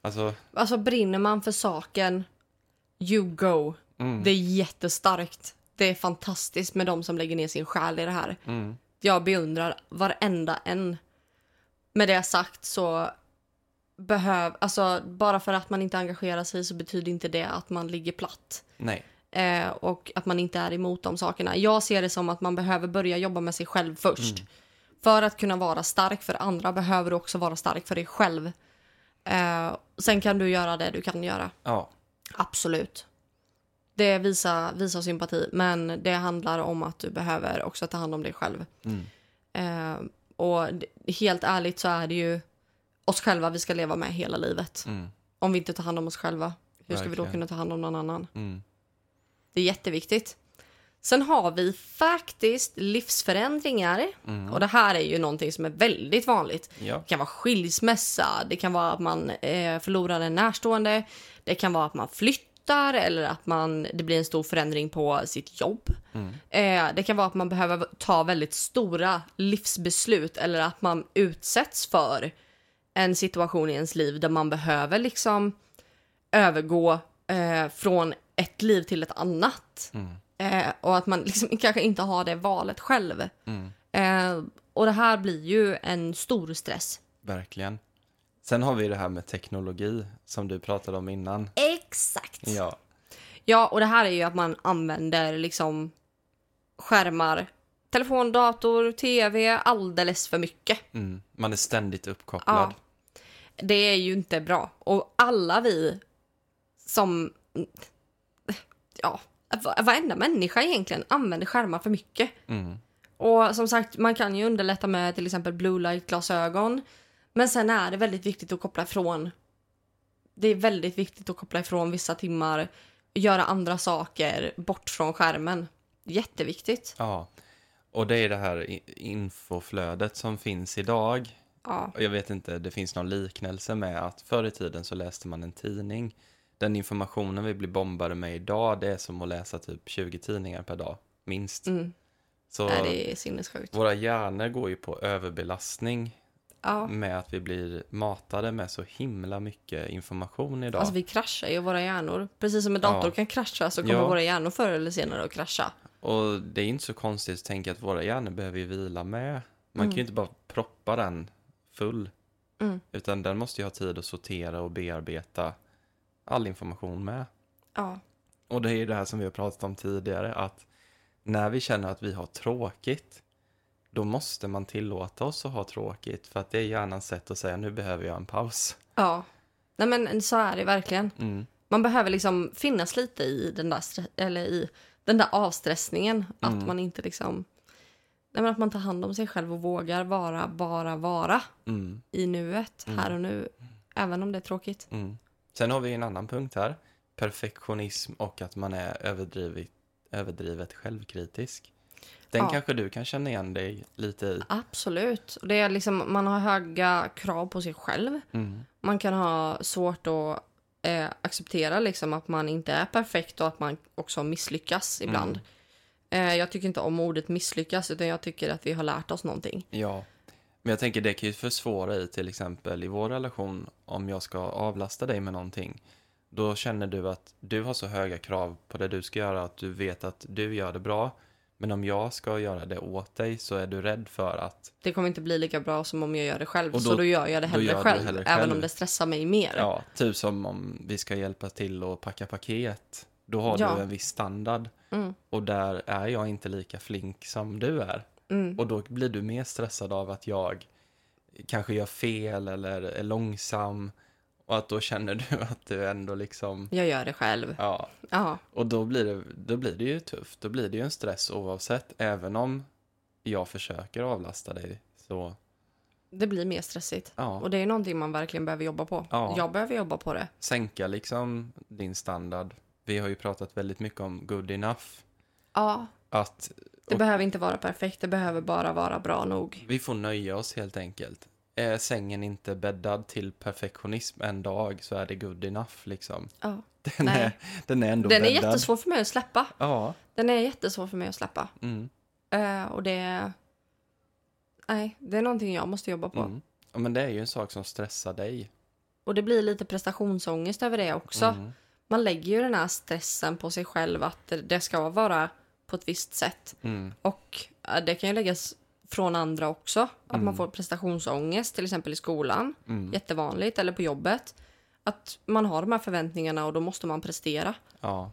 Alltså, Alltså brinner man för saken, you go. mm, Det är jättestarkt. Det är fantastiskt med de som lägger ner sin själ i det här. mm, jag beundrar varenda en. Med det sagt så behöv, alltså bara för att man inte engagerar sig så betyder inte det att man ligger platt. Nej. Eh, och att man inte är emot de sakerna. Jag ser det som att man behöver börja jobba med sig själv först. För att kunna vara stark för andra behöver du också vara stark för dig själv. Eh, sen kan du göra det du kan göra. Ja. Absolut. Det visar, visar sympati, men det handlar om att du behöver också ta hand om dig själv. Mm. Eh, och helt ärligt så är det ju oss själva vi ska leva med hela livet. Mm. Om vi inte tar hand om oss själva, hur ska vi då kunna ta hand om någon annan? Mm. Det är jätteviktigt. Sen har vi faktiskt livsförändringar. Mm. Och det här är ju någonting som är väldigt vanligt. Ja. Det kan vara skilsmässa, det kan vara att man eh, förlorar en närstående, det kan vara att man flyttar eller att man, det blir en stor förändring på sitt jobb. Mm. Eh, det kan vara att man behöver ta väldigt stora livsbeslut eller att man utsätts för en situation i ens liv där man behöver liksom övergå eh, från ett liv till ett annat. Mm. Eh, och att man liksom kanske inte har det valet själv. Mm. Eh, och det här blir ju en stor stress. Verkligen. Sen har vi det här med teknologi som du pratade om innan. Exakt. Ja. Ja. ja, och det här är ju att man använder liksom skärmar, telefon, dator, tv alldeles för mycket. Mm. Man är ständigt uppkopplad. Det är ju inte bra. Och alla vi som... Ja, varenda människa egentligen använder skärmar för mycket. Mm. Och som sagt, man kan ju underlätta med till exempel blue light-glasögon. Men sen är det väldigt viktigt att koppla ifrån. Det är väldigt viktigt att koppla ifrån vissa timmar, göra andra saker bort från skärmen. Jätteviktigt. Ja. Och det är det här infoflödet som finns idag. Ja, Jag vet inte, det finns någon liknelse med att förr i tiden så läste man en tidning. Den informationen vi blir bombade med idag, det är som att läsa typ 20 tidningar per dag, minst. mm. Så Nej, det är sinnessjukt. våra hjärnor går ju på överbelastning Ja. med att vi blir matade med så himla mycket information idag. Alltså vi kraschar ju våra hjärnor. Precis som en dator Ja. kan krascha så kommer Ja. våra hjärnor förr eller senare att krascha. Och det är inte så konstigt att tänka att våra hjärnor behöver ju vila med. Man kan ju inte bara proppa den full. Mm. Utan den måste ju ha tid att sortera och bearbeta all information med. Ja. Och det är ju det här som vi har pratat om tidigare, att när vi känner att vi har tråkigt, då måste man tillåta oss att ha tråkigt, för att det är hjärnans sätt att säga nu behöver jag en paus. Ja. Nej men så är det verkligen. Mm. Man behöver liksom finnas lite i den där, eller i den där avstressningen. Att Mm. man inte liksom... Nej, men att man tar hand om sig själv och vågar vara, bara vara Mm. i nuet, här och nu. Även om det är tråkigt. Mm. Sen har vi en annan punkt här, perfektionism och att man är överdrivet, överdrivet självkritisk. Den Ja. kanske du kan känna igen dig lite i. Absolut. Det är liksom, man har höga krav på sig själv. Mm. Man kan ha svårt att eh, acceptera liksom att man inte är perfekt och att man också misslyckas ibland. Eh, jag tycker inte om ordet misslyckas utan jag tycker att vi har lärt oss någonting. Ja, men jag tänker det kan ju försvåra i till exempel i vår relation om jag ska avlasta dig med någonting. Då känner du att du har så höga krav på det du ska göra att du vet att du gör det bra. Men om jag ska göra det åt dig så är du rädd för att, Det kommer inte bli lika bra som om jag gör det själv. Och då- så då gör jag det hellre, själv, hellre Även själv. om det stressar mig mer. ja, typ som om vi ska hjälpa till att packa paket. Då har Ja. du en viss standard Mm. och där är jag inte lika flink som du är. Mm. Och då blir du mer stressad av att jag kanske gör fel eller är långsam. Och att då känner du att du ändå liksom, Jag gör det själv. ja. Ja, Och då blir, det, då blir det ju tufft. Då blir det ju en stress oavsett. Även om jag försöker avlasta dig. Så det blir mer stressigt. ja, Och det är någonting man verkligen behöver jobba på. Ja. Jag behöver jobba på det. sänka liksom din standard. Vi har ju pratat väldigt mycket om good enough. Ja, Att det Och- behöver inte vara perfekt. Det behöver bara vara bra nog. vi får nöja oss helt enkelt. Är sängen inte bäddad till perfektionism en dag så är det good enough liksom. Ja. Den, Nej. är, den är ändå Den är bäddad. jättesvår för mig att släppa. Ja. Den är jättesvår för mig att släppa. Mm. Eh, och det... Nej, det är någonting jag måste jobba på. Mm. ja. Men det är ju en sak som stressar dig. Och det blir lite prestationsångest över det också. Mm. Man lägger ju den här stressen på sig själv att det ska vara på ett visst sätt. Mm. Och eh, det kan ju läggas från andra också. Att Mm. man får prestationsångest, till exempel i skolan. Mm. Jättevanligt. Eller på jobbet. Att man har de här förväntningarna och då måste man prestera. Ja.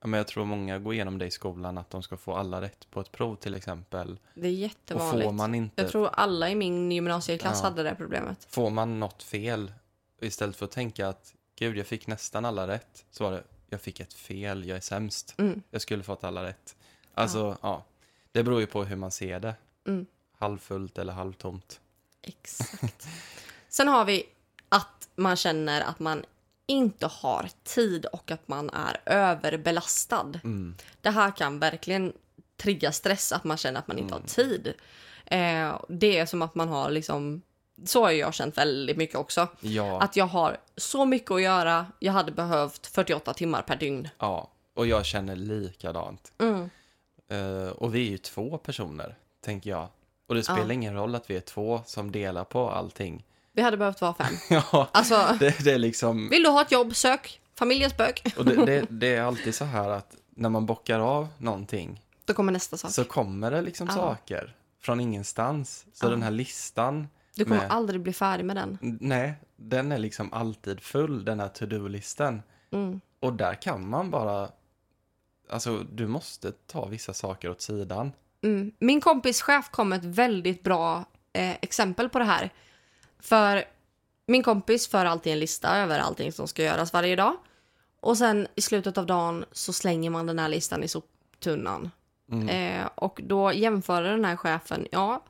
Ja, men jag tror många går igenom det i skolan, att de ska få alla rätt på ett prov till exempel. Det är Och jättevanligt. får man inte, Jag tror alla i min gymnasieklass Ja. hade det problemet. får man något fel, istället för att tänka att gud, jag fick nästan alla rätt, så var det, jag fick ett fel, jag är sämst, Mm. jag skulle fått alla rätt. Alltså, ja. Det beror ju på hur man ser det. Mm. Halvfullt eller halvtomt. Exakt. Sen har vi att man känner att man inte har tid och att man är överbelastad. Mm. Det här kan verkligen trigga stress, att man känner att man inte har tid. Eh, det är som att man har liksom... Så har jag känt väldigt mycket också. Ja, Att jag har så mycket att göra. Jag hade behövt 48 timmar per dygn. ja, och jag känner likadant. Mm. Eh, och vi är ju två personer, tänker jag. Och det spelar Ja. ingen roll att vi är två som delar på allting. Vi hade behövt vara fem. ja, Alltså, det, det är liksom... vill du ha ett jobb, sök. Familjens bök. Och det, det, det är alltid så här att när man bockar av någonting Då kommer nästa sak. så kommer det liksom Ja. saker från ingenstans. Så Ja. den här listan, Du kommer med- aldrig bli färdig med den. nej, den är liksom alltid full, den här to-do-listan. Mm. Och där kan man bara, alltså du måste ta vissa saker åt sidan. Mm. Min kompis chef kom med ett väldigt bra eh, exempel på det här. För min kompis för alltid en lista över allting som ska göras varje dag. Och sen i slutet av dagen så slänger man den här listan i soptunnan. Mm. Eh, och då jämför den här chefen, ja,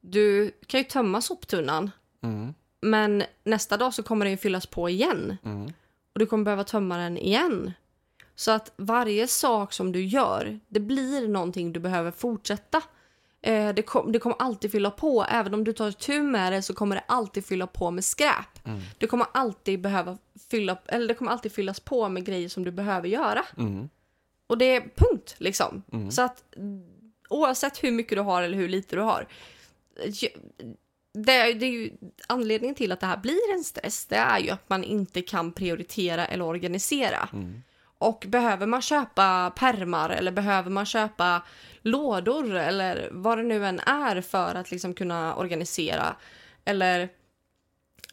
du kan ju tömma soptunnan. Mm, Men nästa dag så kommer den ju fyllas på igen. mm, Och du kommer behöva tömma den igen. Så att varje sak som du gör, det blir någonting du behöver fortsätta. Eh, det, kom, det kommer alltid fylla på. Även om du tar tur med det så kommer det alltid fylla på med skräp. mm, Det kommer alltid behöva fylla, eller det kommer alltid fyllas på med grejer som du behöver göra. mm, Och det är punkt liksom. Mm. Så att mm, oavsett hur mycket du har eller hur lite du har. Det, är- det är ju anledningen till att det här blir en stress. Det är ju att man inte kan prioritera eller organisera. mm, och behöver man köpa permar eller behöver man köpa lådor eller vad det nu än är för att liksom kunna organisera. Eller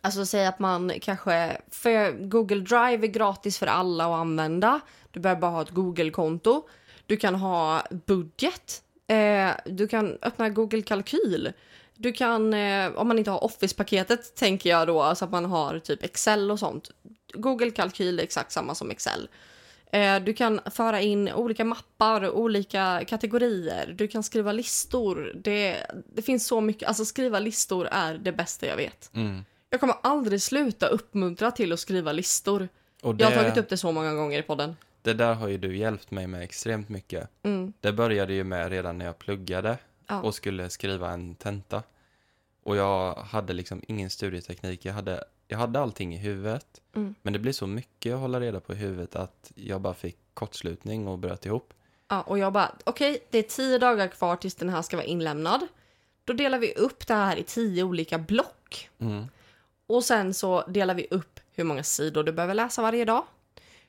alltså säga att man kanske, för Google Drive är gratis för alla att använda. Du behöver bara ha ett Google-konto. Du kan ha budget. Eh, du kan öppna Google Kalkyl. Du kan, eh, om man inte har Office-paketet tänker jag då, alltså att man har typ Excel och sånt. Google Kalkyl är exakt samma som Excel. Eh, Du kan föra in olika mappar, olika kategorier. Du kan skriva listor. Det, det finns så mycket. Alltså skriva listor är det bästa jag vet. mm. Jag kommer aldrig sluta uppmuntra till att skriva listor. Och Jag har tagit det, upp det så många gånger i podden. det där har ju du hjälpt mig med extremt mycket. Mm. Det började ju med redan när jag pluggade Ja. och skulle skriva en tenta. Och jag hade liksom ingen studieteknik. Jag hade, jag hade allting i huvudet. Mm. Men det blev så mycket att hålla reda på i huvudet att jag bara fick kortslutning och bröt ihop. Ja, och jag bara, okej, det är tio dagar kvar tills den här ska vara inlämnad. Då delar vi upp det här i tio olika block. Mm. Och sen så delar vi upp hur många sidor du behöver läsa varje dag.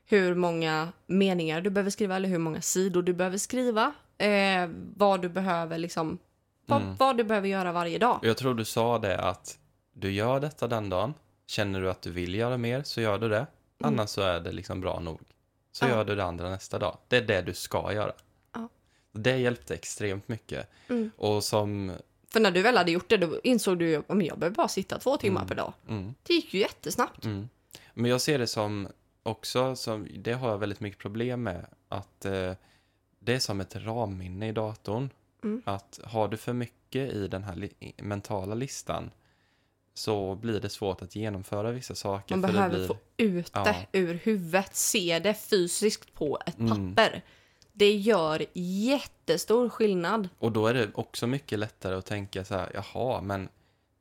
Hur många meningar du behöver skriva eller hur många sidor du behöver skriva. Eh, vad du behöver liksom, vad, Mm. vad du behöver göra varje dag. Jag tror du sa det att du gör detta den dagen. Känner du att du vill göra mer så gör du det. Annars så är det liksom bra nog. Så Mm. Ja. gör du det andra nästa dag. Det är det du ska göra. Ja. Det hjälpte extremt mycket. Mm. Och som... För när du väl hade gjort det då insåg du att jag behöver bara sitta två timmar Mm. per dag. Mm, Det gick ju jättesnabbt. mm. Men jag ser det som också, som, det har jag väldigt mycket problem med. Att eh, det är som ett ramminne i datorn. Mm. Att har du för mycket i den här li- mentala listan så blir det svårt att genomföra vissa saker. Man behöver blir, få ut Ja. det ur huvudet, se det fysiskt på ett Mm. papper. Det gör jättestor skillnad. Och då är det också mycket lättare att tänka så här, jaha, men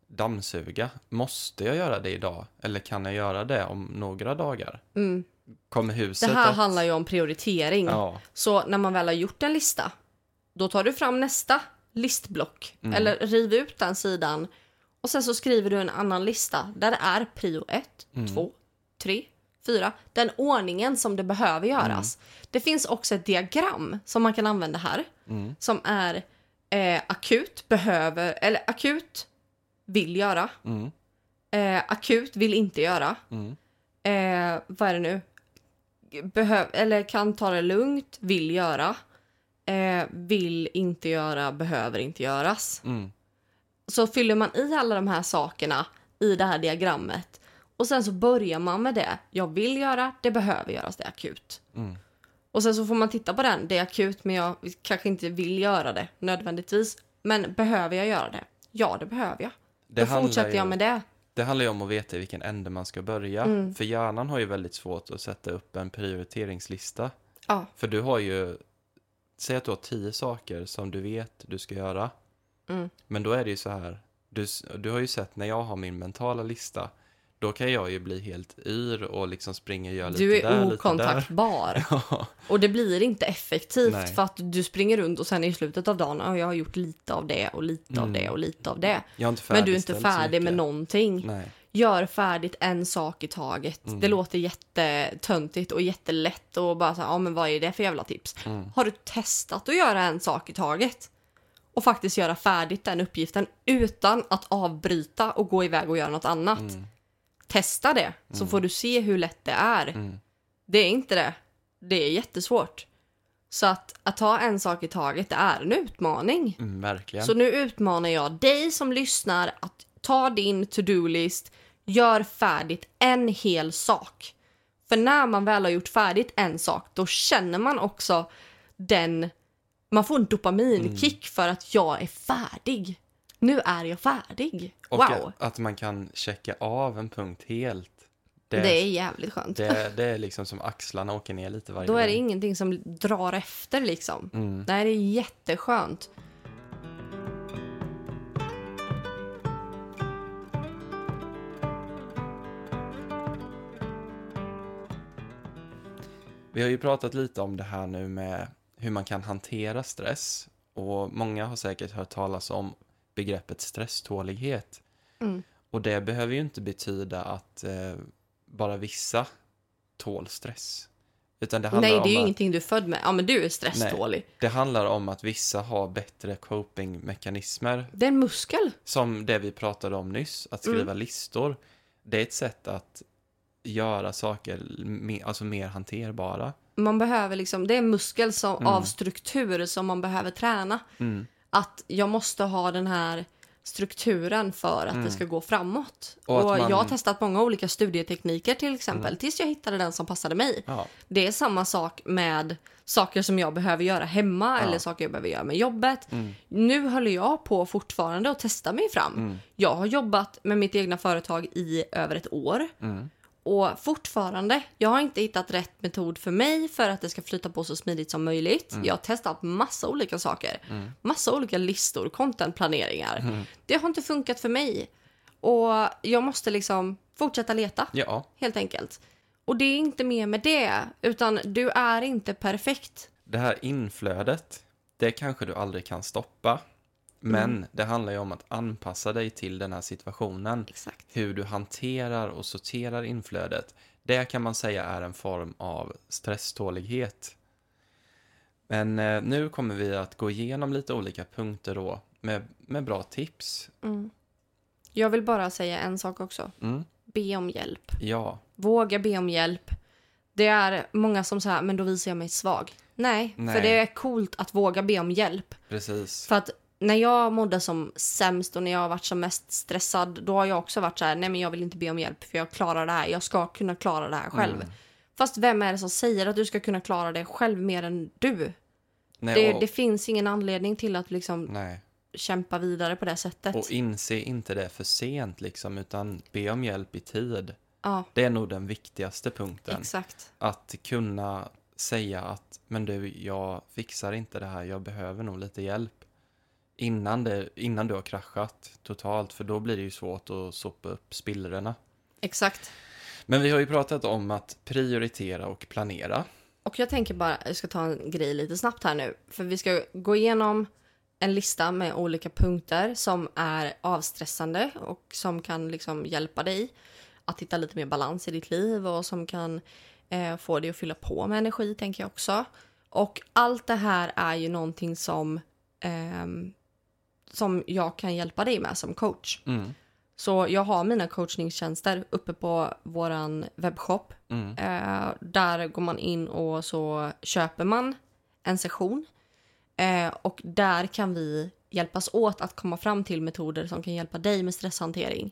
dammsuga, måste jag göra det idag? Eller kan jag göra det om några dagar? Mm. Kommer huset Det här att... handlar ju om prioritering. Ja, Så när man väl har gjort en lista, då tar du fram nästa listblock. Mm. Eller riv ut den sidan. Och sen så skriver du en annan lista där det är prio 1, Mm. 2, 3, 4. Den ordningen som det behöver göras. Mm. Det finns också ett diagram som man kan använda här. mm, Som är eh, akut behöver, eller akut vill göra, Mm. eh, akut vill inte göra, Mm. eh, vad är det nu? Behöv, eller kan ta det lugnt, vill göra, eh, vill inte göra, behöver inte göras. Så fyller man i alla de här sakerna i det här diagrammet och sen så börjar man med det. Jag vill göra, det behöver göras, det är akut. Mm. Och sen så får man titta på den, det är akut men jag kanske inte vill göra det nödvändigtvis. Men behöver jag göra det? Ja, det behöver jag. Det Då fortsätter ju- jag med det. Det handlar ju om att veta i vilken ände man ska börja. Mm. För hjärnan har ju väldigt svårt att sätta upp en prioriteringslista. Ja. För du har ju, säg att du har tio saker som du vet du ska göra. Mm. Men då är det ju så här, du, du har ju sett när jag har min mentala lista, då kan jag ju bli helt yr och liksom springa och göra lite Du där, är lite där. okontaktbar. Ja, Och det blir inte effektivt Nej. för att du springer runt och sen i slutet av dagen, "Ja, jag har gjort lite av det och lite av Mm. det och lite av det. är Men du är inte färdig med någonting. Nej. Gör färdigt en sak i taget. Mm. Det låter jättetöntigt och jättelätt och bara så här, ja men vad är det för jävla tips? Mm. Har du testat att göra en sak i taget? Och faktiskt göra färdigt den uppgiften utan att avbryta och gå iväg och göra något annat. Mm. Testa det, så får du se hur lätt det är. Mm. Det är inte det. Det är jättesvårt. Så att, att ta en sak i taget, det är en utmaning. Mm, verkligen. Så nu utmanar jag dig som lyssnar att ta din to-do-list, gör färdigt en hel sak. För när man väl har gjort färdigt en sak, då känner man också den... Man får en dopaminkick för att jag är färdig. Nu är jag färdig. och wow! att, man kan checka av en punkt helt. Det, Det är jävligt skönt. det, det är liksom som axlarna åker ner lite varje Då är det gång. ingenting som drar efter liksom. Mm. Det är jätteskönt. Vi har ju pratat lite om det här nu med hur man kan hantera stress. Och många har säkert hört talas om begreppet stresstålighet. Mm. Och det behöver ju inte betyda att eh, bara vissa tål stress. Utan det handlar, Nej, det är ju att, ingenting du är född med. Ja, men du är stresstålig. det handlar om att vissa har bättre copingmekanismer. Det är en muskel. Som det vi pratade om nyss, att Mm. skriva listor. Det är ett sätt att göra saker alltså mer hanterbara. Man behöver liksom, det är en muskel som, Mm. av struktur som man behöver träna. Mm. Att jag måste ha den här strukturen för att det ska gå framåt. Mm. Och Och, man- Jag har testat många olika studietekniker till exempel, Mm. tills jag hittade den som passade mig. Ja. Det är samma sak med saker som jag behöver göra hemma Ja. eller saker jag behöver göra med jobbet. Mm. Nu håller jag på fortfarande att testa mig fram. Mm. Jag har jobbat med mitt egna företag i över ett år. Mm. Och fortfarande, jag har inte hittat rätt metod för mig för att det ska flyta på så smidigt som möjligt. Jag har testat massa olika saker. Mm. Massa olika listor, contentplaneringar. Mm. Det har inte funkat för mig. Och jag måste liksom fortsätta leta, Ja, helt enkelt. Och det är inte mer med det, utan du är inte perfekt. det här inflödet, det kanske du aldrig kan stoppa. Men det handlar ju om att anpassa dig till den här situationen. Exakt. Hur du hanterar och sorterar inflödet. Det kan man säga är en form av stresstålighet. Men eh, nu kommer vi att gå igenom lite olika punkter då med, med bra tips. Mm. Jag vill bara säga en sak också. Mm. Be om hjälp. Ja, Våga be om hjälp. Det är många som säger, men då visar jag mig svag. Nej, Nej. för det är coolt att våga be om hjälp. precis. För att när jag mådde som sämst och när jag har varit som mest stressad, då har jag också varit så här, nej men jag vill inte be om hjälp för jag klarar det här. Jag ska kunna klara det här själv. Mm. Fast vem är det som säger att du ska kunna klara det själv mer än du? Nej, Det, och, det finns ingen anledning till att liksom nej. kämpa vidare på det sättet. och inse inte det för sent liksom, utan be om hjälp i tid. ja, Det är nog den viktigaste punkten. exakt. Att kunna säga att men du, jag fixar inte det här, jag behöver nog lite hjälp. Innan, det, innan du har kraschat totalt, för då blir det ju svårt att sopa upp spillrorna. Exakt. Men vi har ju pratat om att prioritera och planera. Och jag tänker bara, jag ska ta en grej lite snabbt här nu. För vi ska gå igenom en lista med olika punkter som är avstressande och som kan liksom hjälpa dig att hitta lite mer balans i ditt liv och som kan eh, få dig att fylla på med energi, tänker jag också. Och allt det här är ju någonting som ehm, som jag kan hjälpa dig med som coach. Mm. Så jag har mina coachningstjänster uppe på våran webbshop. Mm. Eh, där går man in och så köper man en session. Eh, och där kan vi hjälpas åt att komma fram till metoder som kan hjälpa dig med stresshantering.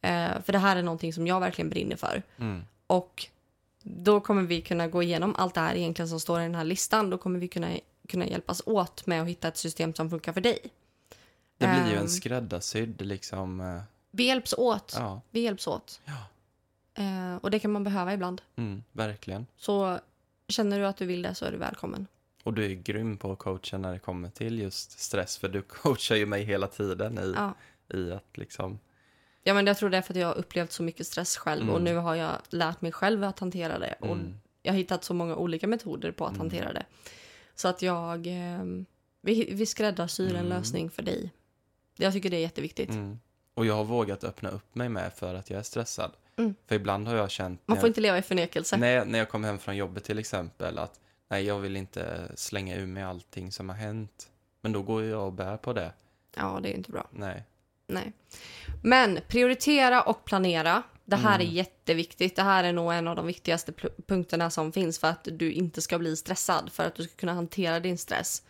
Eh, för det här är någonting som jag verkligen brinner för. Mm. Och då kommer vi kunna gå igenom allt det här egentligen som står i den här listan. Då kommer vi kunna, kunna hjälpas åt med att hitta ett system som funkar för dig. Det blir ju Ehm. en skräddarsydd liksom. eh, Vi hjälps åt. Ja, Vi hjälps åt. Ja. Eh, och det kan man behöva ibland. mm, verkligen. Så känner du att du vill det så är du välkommen. Och du är grym på att coacha när det kommer till just stress. För du coachar ju mig hela tiden i, Ja. i att liksom... Ja, men jag tror det är för att jag har upplevt så mycket stress själv Mm. och nu har jag lärt mig själv att hantera det. Och Mm, jag har hittat så många olika metoder på att Mm. hantera det. Så att jag... Eh, vi, vi skräddarsyr en Mm. lösning för dig. Jag tycker det är jätteviktigt. mm. Och jag har vågat öppna upp mig med för att jag är stressad. Mm. För ibland har jag känt... Man får jag- inte leva i förnekelse. när, när jag kom hem från jobbet till exempel att nej, jag vill inte slänga ur mig allting som har hänt. Men då går jag och bär på det. Ja, det är inte bra. Nej. Nej. Men prioritera och planera. Det här Mm. är jätteviktigt. Det här är nog en av de viktigaste punkterna som finns för att du inte ska bli stressad, för att du ska kunna hantera din stress.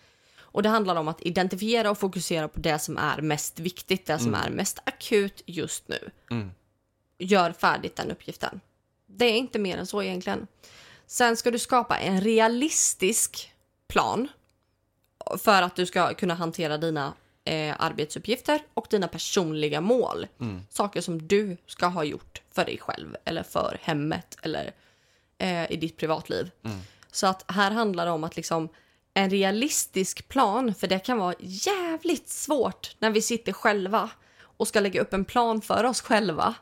Och det handlar om att identifiera och fokusera på det som är mest viktigt, det som Mm. är mest akut just nu. Mm. Gör färdigt den uppgiften. Det är inte mer än så egentligen. Sen ska du skapa en realistisk plan för att du ska kunna hantera dina eh, arbetsuppgifter och dina personliga mål. Mm. Saker som du ska ha gjort för dig själv eller för hemmet eller eh, i ditt privatliv. Mm. Så att här handlar det om att liksom en realistisk plan, för det kan vara jävligt svårt när vi sitter själva och ska lägga upp en plan för oss själva.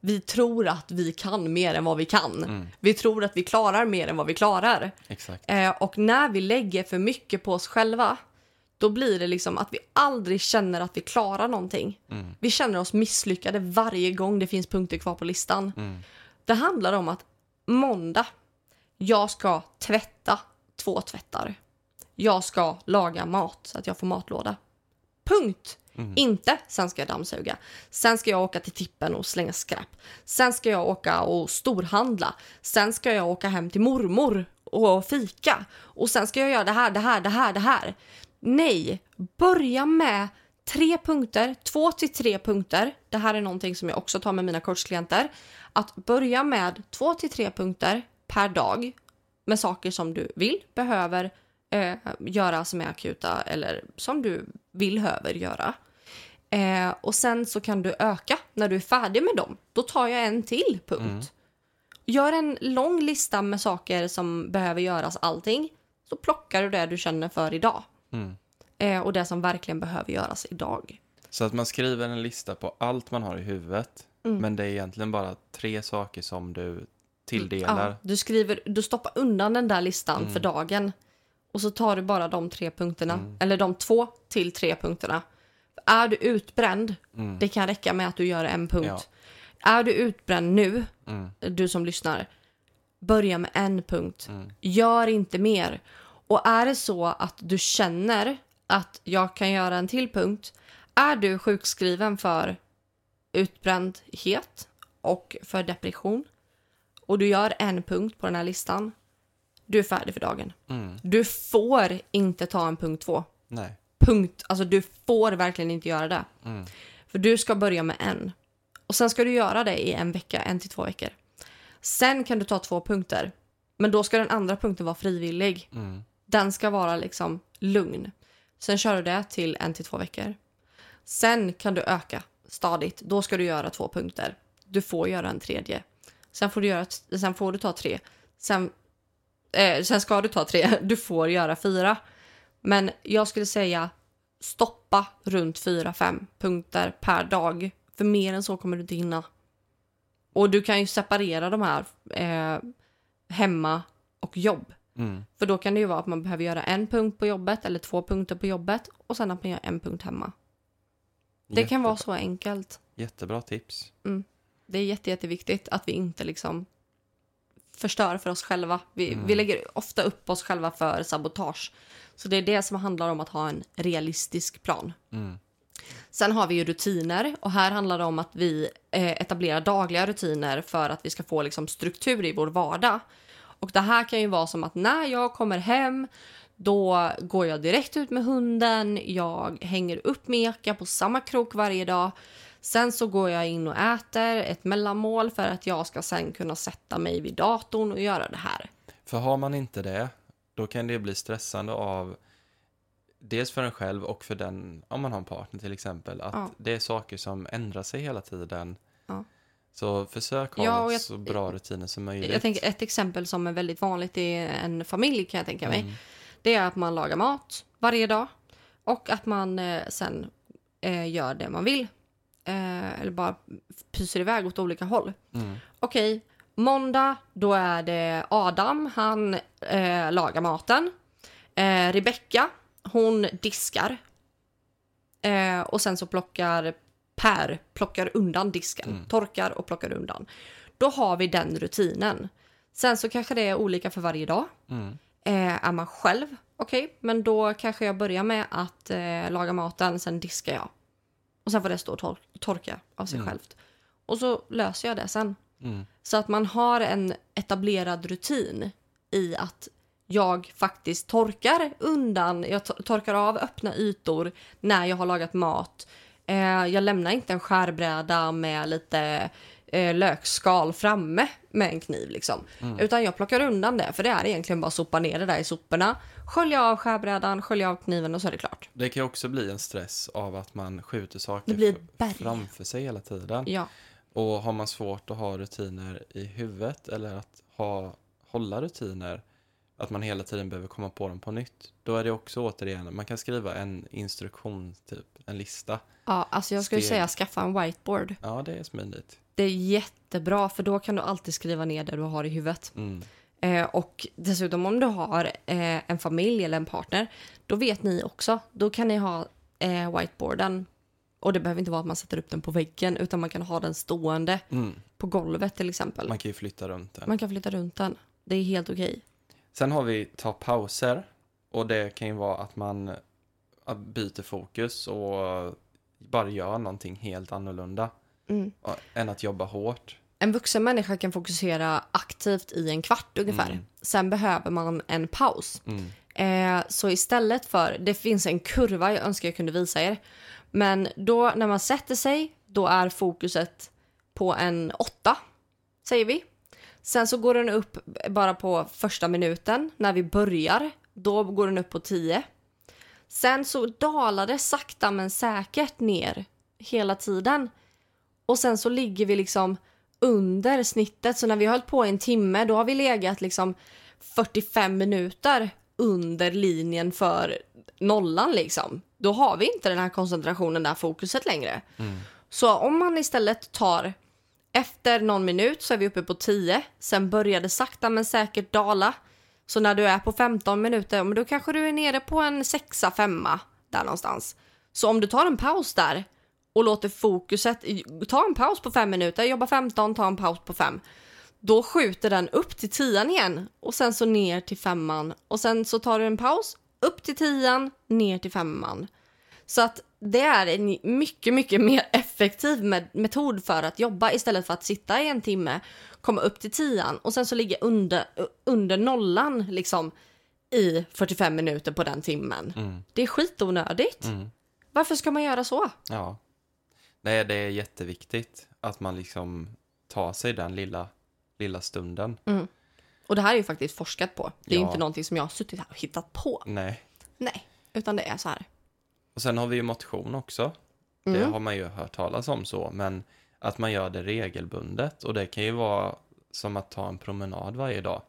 Vi tror att vi kan mer än vad vi kan. Mm. Vi tror att vi klarar mer än vad vi klarar. Eh, och när vi lägger för mycket på oss själva, då blir det liksom att vi aldrig känner att vi klarar någonting. Mm. Vi känner oss misslyckade varje gång det finns punkter kvar på listan. Mm. Det handlar om att måndag, jag ska tvätta två tvättar. Jag ska laga mat så att jag får matlåda. Punkt. Mm. Inte sen ska jag dammsuga. Sen ska jag åka till tippen och slänga skräp. Sen ska jag åka och storhandla. Sen ska jag åka hem till mormor och fika. Och sen ska jag göra det här, det här, det här, det här. Nej, börja med tre punkter, två till tre punkter. Det här är någonting som jag också tar med mina coachklienter. Att börja med två till tre punkter per dag med saker som du vill, behöver eh, göra som är akuta eller som du vill, behöver göra. Eh, och sen så kan du öka när du är färdig med dem. Då tar jag en till punkt. Mm. Gör en lång lista med saker som behöver göras, allting. Så plockar du det du känner för idag. Mm. Eh, och det som verkligen behöver göras idag. Så att man skriver en lista på allt man har i huvudet. Mm. Men det är egentligen bara tre saker som du tilldelar. Ja, du, skriver, du stoppar undan den där listan Mm. för dagen. Och så tar du bara de tre punkterna. Mm. Eller de två till tre punkterna. Är du utbränd, Mm. det kan räcka med att du gör en punkt. Ja. Är du utbränd nu, Mm. du som lyssnar, börja med en punkt. Mm. Gör inte mer. Och är det så att du känner att jag kan göra en till punkt, är du sjukskriven för utbrändhet och för depression och du gör en punkt på den här listan, du är färdig för dagen. Mm. Du får inte ta en punkt två. Nej. Punkt. Alltså du får verkligen inte göra det. Mm. För du ska börja med en. Och sen ska du göra det i en vecka, en till två veckor. Sen kan du ta två punkter. Men då ska den andra punkten vara frivillig. Mm. Den ska vara liksom lugn. Sen kör du det till en till två veckor. Sen kan du öka stadigt. Då ska du göra två punkter. Du får göra en tredje. Sen får du, göra, sen får du ta tre. Sen, eh, sen ska du ta tre. Du får göra fyra. Men jag skulle säga stoppa runt fyra, fem punkter per dag. För mer än så kommer du inte hinna. Och du kan ju separera de här eh, hemma och jobb. Mm. För då kan det ju vara att man behöver göra en punkt på jobbet eller två punkter på jobbet och sen att man gör en punkt hemma. Det kan vara så enkelt. Jättebra tips. Det är jätte, jätteviktigt att vi inte liksom förstör för oss själva. Vi, Mm. vi lägger ofta upp oss själva för sabotage. Så det är det som handlar om att ha en realistisk plan. Mm. Sen har vi ju rutiner och här handlar det om att vi eh, etablerar dagliga rutiner för att vi ska få liksom, struktur i vår vardag. Och det här kan ju vara som att när jag kommer hem då går jag direkt ut med hunden, jag hänger upp Meka på samma krok varje dag. Sen så går jag in och äter ett mellanmål för att jag ska sen kunna sätta mig vid datorn och göra det här. För har man inte det, då kan det bli stressande av dels för en själv och för den, om man har en partner till exempel, att Ja. det är saker som ändrar sig hela tiden. Ja. Så försök ha Ja, jag- så bra rutiner som möjligt. Jag tänker ett exempel som är väldigt vanligt i en familj kan jag tänka mig. Mm. Det är att man lagar mat varje dag och att man eh, sen eh, gör det man vill. Eh, eller bara pyser iväg åt olika håll. Mm. Okej, måndag då är det Adam, han eh, lagar maten. Eh, Rebecka, hon diskar. Eh, och sen så plockar Per plockar undan disken, Mm. torkar och plockar undan. Då har vi den rutinen. Sen så kanske det är olika för varje dag. Mm. Eh, är man själv, okej, men då kanske jag börjar med att eh, laga maten, sen diskar jag. Och sen får det stå och tor- torka av sig Mm. självt. Och så löser jag det sen. Mm. Så att man har en etablerad rutin i att jag faktiskt torkar undan, jag to- torkar av öppna ytor när jag har lagat mat. Eh, jag lämnar inte en skärbräda med lite eh, lökskal framme med en kniv liksom. Utan jag plockar undan det, för det är egentligen bara att sopa ner det där i soporna. Skölja av skärbrädan, skölja av kniven och så är det klart. Det kan också bli en stress av att man skjuter saker framför sig hela tiden. Ja, Och har man svårt att ha rutiner i huvudet eller att ha, hålla rutiner, att man hela tiden behöver komma på dem på nytt, då är det också återigen, man kan skriva en instruktion, typ, en lista. ja alltså jag skulle Steg. säga skaffa en whiteboard. Ja, det är smidigt. Det är jättebra för då kan du alltid skriva ner det du har i huvudet. Mm. Eh, och dessutom om du har eh, en familj eller en partner, då vet ni också. Då kan ni ha eh, whiteboarden. Och det behöver inte vara att man sätter upp den på väggen, utan man kan ha den stående Mm. på golvet till exempel. Man kan ju flytta runt den. Man kan flytta runt den. Det är helt okej. Sen har vi ta pauser. Och det kan ju vara att man byter fokus och bara gör någonting helt annorlunda. Mm. Än att jobba hårt. En vuxen människa kan fokusera aktivt i en kvart ungefär. Mm. Sen behöver man en paus. Mm. Eh, så istället för, det finns en kurva jag önskar jag kunde visa er. Men då när man sätter sig, då är fokuset på en åtta, säger vi. Sen så går den upp bara på första minuten när vi börjar. Då går den upp på 10. Sen så dalar det sakta men säkert ner hela tiden. Och sen så ligger vi liksom under snittet. Så när vi har hållit på en timme, då har vi legat liksom 45 minuter under linjen för nollan liksom. Då har vi inte den här koncentrationen, det här fokuset längre. Så om man istället tar efter någon minut så är vi uppe på 10. Sen börjar det sakta men säkert dala. Så när du är på 15 minuter, då kanske du är nere på en sexa, femma där någonstans. Så om du tar en paus där och låter fokuset, ta en paus på fem minuter, jobba 15, ta en paus på fem. Då skjuter den upp till tian igen och sen så ner till femman och sen så tar du en paus, upp till tian, ner till femman. Så att det är en mycket, mycket mer effektiv metod för att jobba istället för att sitta i en timme, komma upp till tian och sen så ligga under, under nollan liksom i 45 minuter på den timmen. Mm. Det är skitonödigt. Mm. Varför ska man göra så? Ja. Nej, det är jätteviktigt att man liksom tar sig den lilla, lilla stunden. Och det här är ju faktiskt forskat på. Det är Ja. inte någonting som jag har suttit här och hittat på. Nej. Nej, utan det är så här. Och sen har vi ju motion också. Det Mm. har man ju hört talas om så, men att man gör det regelbundet. Och det kan ju vara som att ta en promenad varje dag.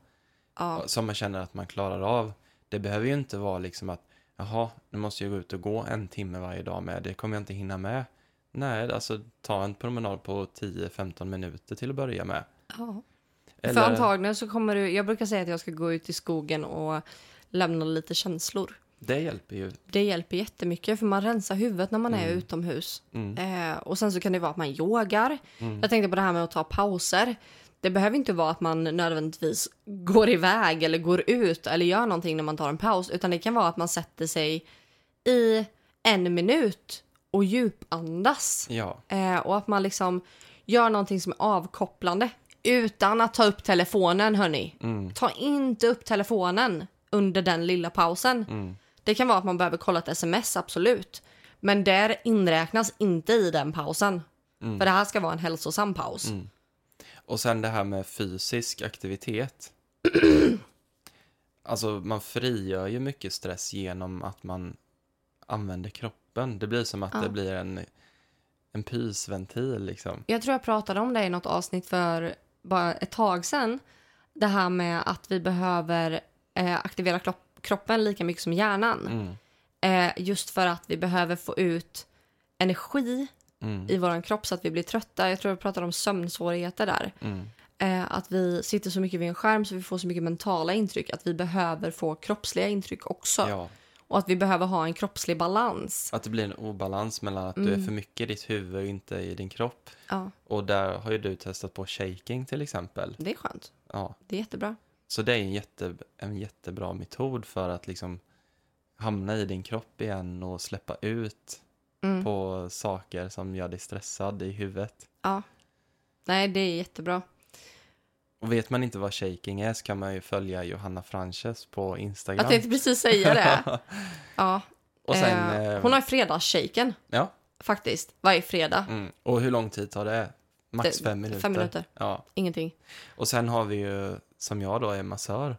Ja, Som man känner att man klarar av. Det behöver ju inte vara liksom att, jaha, nu måste jag gå ut och gå en timme varje dag med. Det kommer jag inte hinna med. Nej, alltså ta en promenad på 10-15 minuter till att börja med. ja. Eller, För antagligen så kommer du... Jag brukar säga att jag ska gå ut i skogen och lämna lite känslor. det hjälper ju. Det hjälper jättemycket för man rensar huvudet när man är Mm. utomhus. Mm. Eh, och sen så kan det vara att man yogar. Mm. Jag tänkte på det här med att ta pauser. Det behöver inte vara att man nödvändigtvis går iväg eller går ut eller gör någonting när man tar en paus. Utan det kan vara att man sätter sig i en minut och djupandas. Ja, Eh, och att man liksom gör någonting som är avkopplande utan att ta upp telefonen, hörni. mm, Ta inte upp telefonen under den lilla pausen. mm, Det kan vara att man behöver kolla ett sms, absolut. Men där inräknas inte i den pausen. mm. För det här ska vara en hälsosam paus. Mm. Och sen det här med fysisk aktivitet. alltså man frigör ju mycket stress genom att man använder kroppen. Det blir som att Ja. det blir en, en pysventil liksom. Jag tror jag pratade om det i något avsnitt för bara ett tag sedan. Det här med att vi behöver eh, aktivera kroppen lika mycket som hjärnan. Mm, Eh, just för att vi behöver få ut energi mm, i vår kropp så att vi blir trötta. Jag tror jag pratade om sömnsvårigheter där. mm, Eh, att vi sitter så mycket vid en skärm så vi får så mycket mentala intryck. Att vi behöver få kroppsliga intryck också. ja. Och att vi behöver ha en kroppslig balans. Att det blir en obalans mellan att du är Mm. för mycket i ditt huvud och inte i din kropp. Ja, Och där har ju du testat på shaking till exempel. det är skönt. Ja. Det är jättebra. Så det är en, jätte, en jättebra metod för att liksom hamna i din kropp igen och släppa ut Mm. på saker som gör dig stressad i huvudet. Ja. Nej, det är jättebra. Och vet man inte vad shaking är så kan man ju följa Johanna Frances på Instagram. Jag tänkte precis säga det. Ja. och sen, eh, eh, hon har ju fredagsshaken ja, faktiskt. Varje fredag. mm. Och hur lång tid tar det? Max Det- fem minuter. Fem minuter. Ja. Ingenting. Och sen har vi ju, som jag då är massör.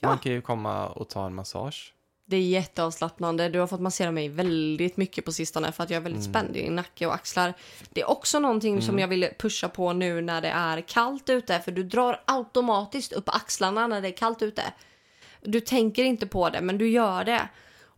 Ja. Man kan ju komma och ta en massage. Det är jätteavslappnande. Du har fått massera mig väldigt mycket på sistone för att jag är väldigt Mm. spänd i nacke och axlar. Det är också någonting som jag vill pusha på nu när det är kallt ute. För du drar automatiskt upp axlarna när det är kallt ute. Du tänker inte på det, men du gör det.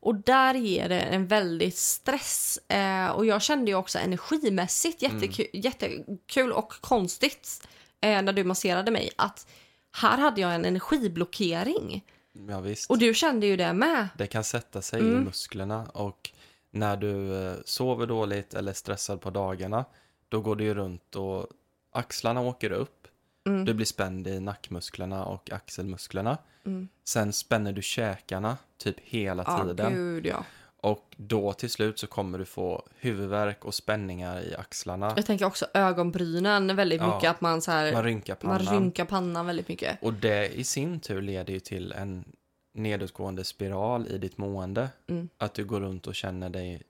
Och där ger det en väldigt stress. Eh, och jag kände ju också energimässigt jättekul, jättekul och konstigt eh, när du masserade mig att här hade jag en energiblockering. Ja, visst. Och du kände ju det med. Det kan sätta sig Mm. i musklerna och när du eh, sover dåligt eller är stressad på dagarna då går det ju runt och axlarna åker upp. Mm. Du blir spänd i nackmusklerna och axelmusklerna. Mm. Sen spänner du käkarna typ hela Ja, tiden. gud ja. Och då till slut så kommer du få huvudvärk och spänningar i axlarna. Jag tänker också ögonbrynen väldigt Ja. mycket. Att man, så här, Man rynkar man pannan. rynkar pannan väldigt mycket. Och det i sin tur leder ju till en nedåtgående spiral i ditt mående. Mm. Att du går runt och känner dig,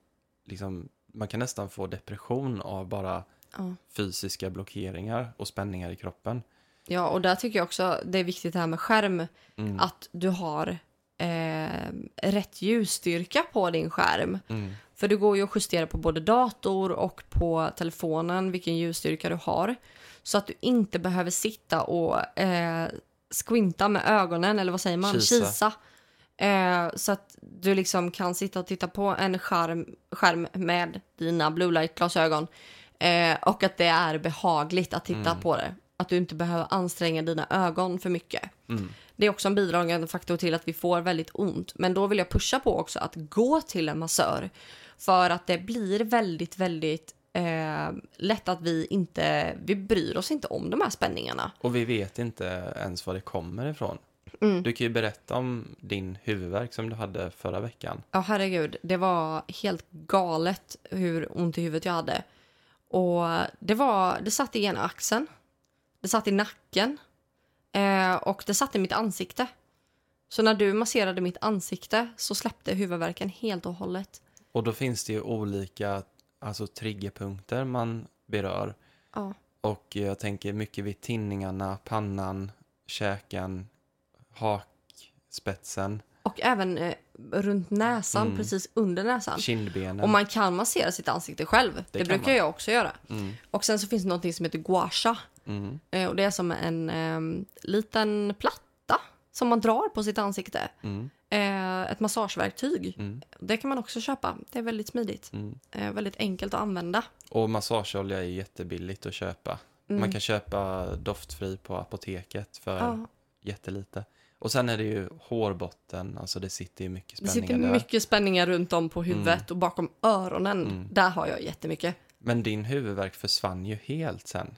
liksom, man kan nästan få depression av bara Ja. fysiska blockeringar och spänningar i kroppen. ja, och där tycker jag också det är viktigt det här med skärm. Mm. Att du har eh, rätt ljusstyrka på din skärm. Mm. För det går ju att justera på både dator och på telefonen vilken ljusstyrka du har. Så att du inte behöver sitta och eh, squinta med ögonen, eller vad säger man? Kisa. Kisa. Eh, så att du liksom kan sitta och titta på en skärm, skärm med dina blue light-glasögon. Eh, och att det är behagligt att titta Mm. på det. Att du inte behöver anstränga dina ögon för mycket. Mm. Det är också en bidragande faktor till att vi får väldigt ont. Men då vill jag pusha på också att gå till en massör. För att det blir väldigt, väldigt eh, lätt att vi inte, vi bryr oss inte om de här spänningarna. Och vi vet inte ens var det kommer ifrån. Mm. Du kan ju berätta om din huvudvärk som du hade förra veckan. Ja, herregud. Det var helt galet hur ont i huvudet jag hade. Och det var, det satt i ena axeln. Det satt i nacken. Eh, och det satt i mitt ansikte. Så när du masserade mitt ansikte så släppte huvudvärken helt och hållet. Och då finns det ju olika alltså, triggerpunkter man berör. Ja. Och jag tänker mycket vid tinningarna, pannan, käken, hakspetsen, Och även eh, runt näsan, Mm. precis under näsan. kindbenen. Och man kan massera sitt ansikte själv. Det, kan brukar man. jag också göra. Mm, Och sen så finns det något som heter gua sha. Mm, Eh, och det är som en eh, liten platta som man drar på sitt ansikte. mm, Eh, ett massageverktyg. mm, Det kan man också köpa. Det är väldigt smidigt. mm. Eh, väldigt enkelt att använda. Och massageolja är jättebilligt att köpa. Mm. Man kan köpa doftfri på apoteket för Ja, jättelite. Och sen är det ju hårbotten, alltså det sitter ju mycket det spänningar sitter där. mycket spänningar runt om på huvudet och bakom öronen. Mm. Där har jag jättemycket. Men din huvudvärk försvann ju helt sen.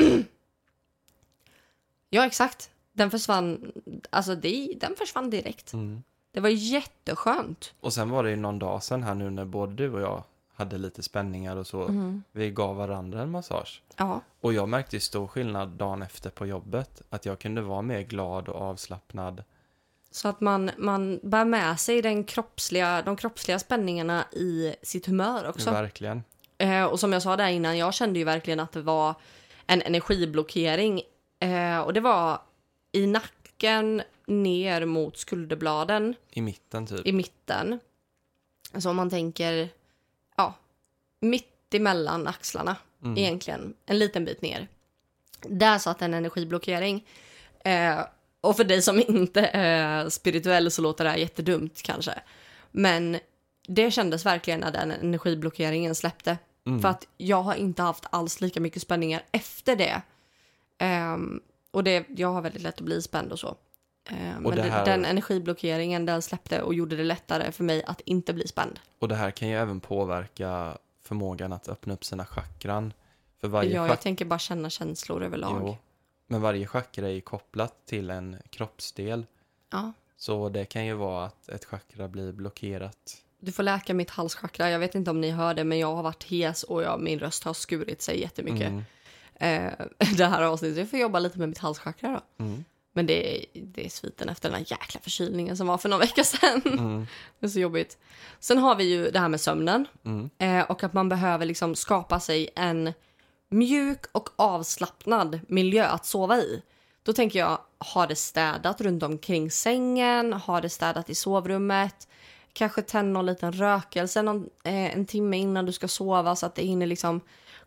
Ja, exakt. Den försvann, alltså det, den försvann direkt. Mm. Det var jätteskönt. Och sen var det ju någon dag sen här nu när både du och jag hade lite spänningar och så. Mm. Vi gav varandra en massage. Ja, Och jag märkte stor skillnad dagen efter på jobbet. Att jag kunde vara mer glad och avslappnad. så att man, man bär med sig den kroppsliga, de kroppsliga spänningarna i sitt humör också. Verkligen. Eh, och som jag sa där innan, jag kände ju verkligen att det var en energiblockering. Eh, och det var i nacken ner mot skulderbladen I mitten typ. i mitten. Så om man tänker, ja, mitt emellan axlarna Mm. egentligen, en liten bit ner. Där satt en energiblockering. Eh, och för dig som inte är spirituell så låter det här jättedumt kanske. Men det kändes verkligen när den energiblockeringen släppte. Mm. För att jag har inte haft alls lika mycket spänningar efter det. Ehm, och det, jag har väldigt lätt att bli spänd och så. Ehm, men det det- här- den energiblockeringen den släppte och gjorde det lättare för mig att inte bli spänd. Och det här kan ju även påverka förmågan att öppna upp sina chakran. För varje Ja, chak- jag tänker bara känna känslor överlag. Jo, men varje chakra är ju kopplat till en kroppsdel. Ja. Så det kan ju vara att ett chakra blir blockerat. Du får läka mitt halschakra. Jag vet inte om ni hör det, men jag har varit hes och jag, min röst har skurit sig jättemycket. Mm. Eh, det här avsnittet. Jag får jobba lite med mitt halschakra då. Mm. Men det är, det är sviten efter den här jäkla förkylningen som var för några veckor sedan. Mm. Det är så jobbigt. Sen har vi ju det här med sömnen. Mm. Eh, och att man behöver liksom skapa sig en mjuk och avslappnad miljö att sova i. Då tänker jag, ha det städat runt omkring sängen, ha det städat i sovrummet, kanske tända någon liten rökelse någon, eh, en timme innan du ska sova så att det hinner liksom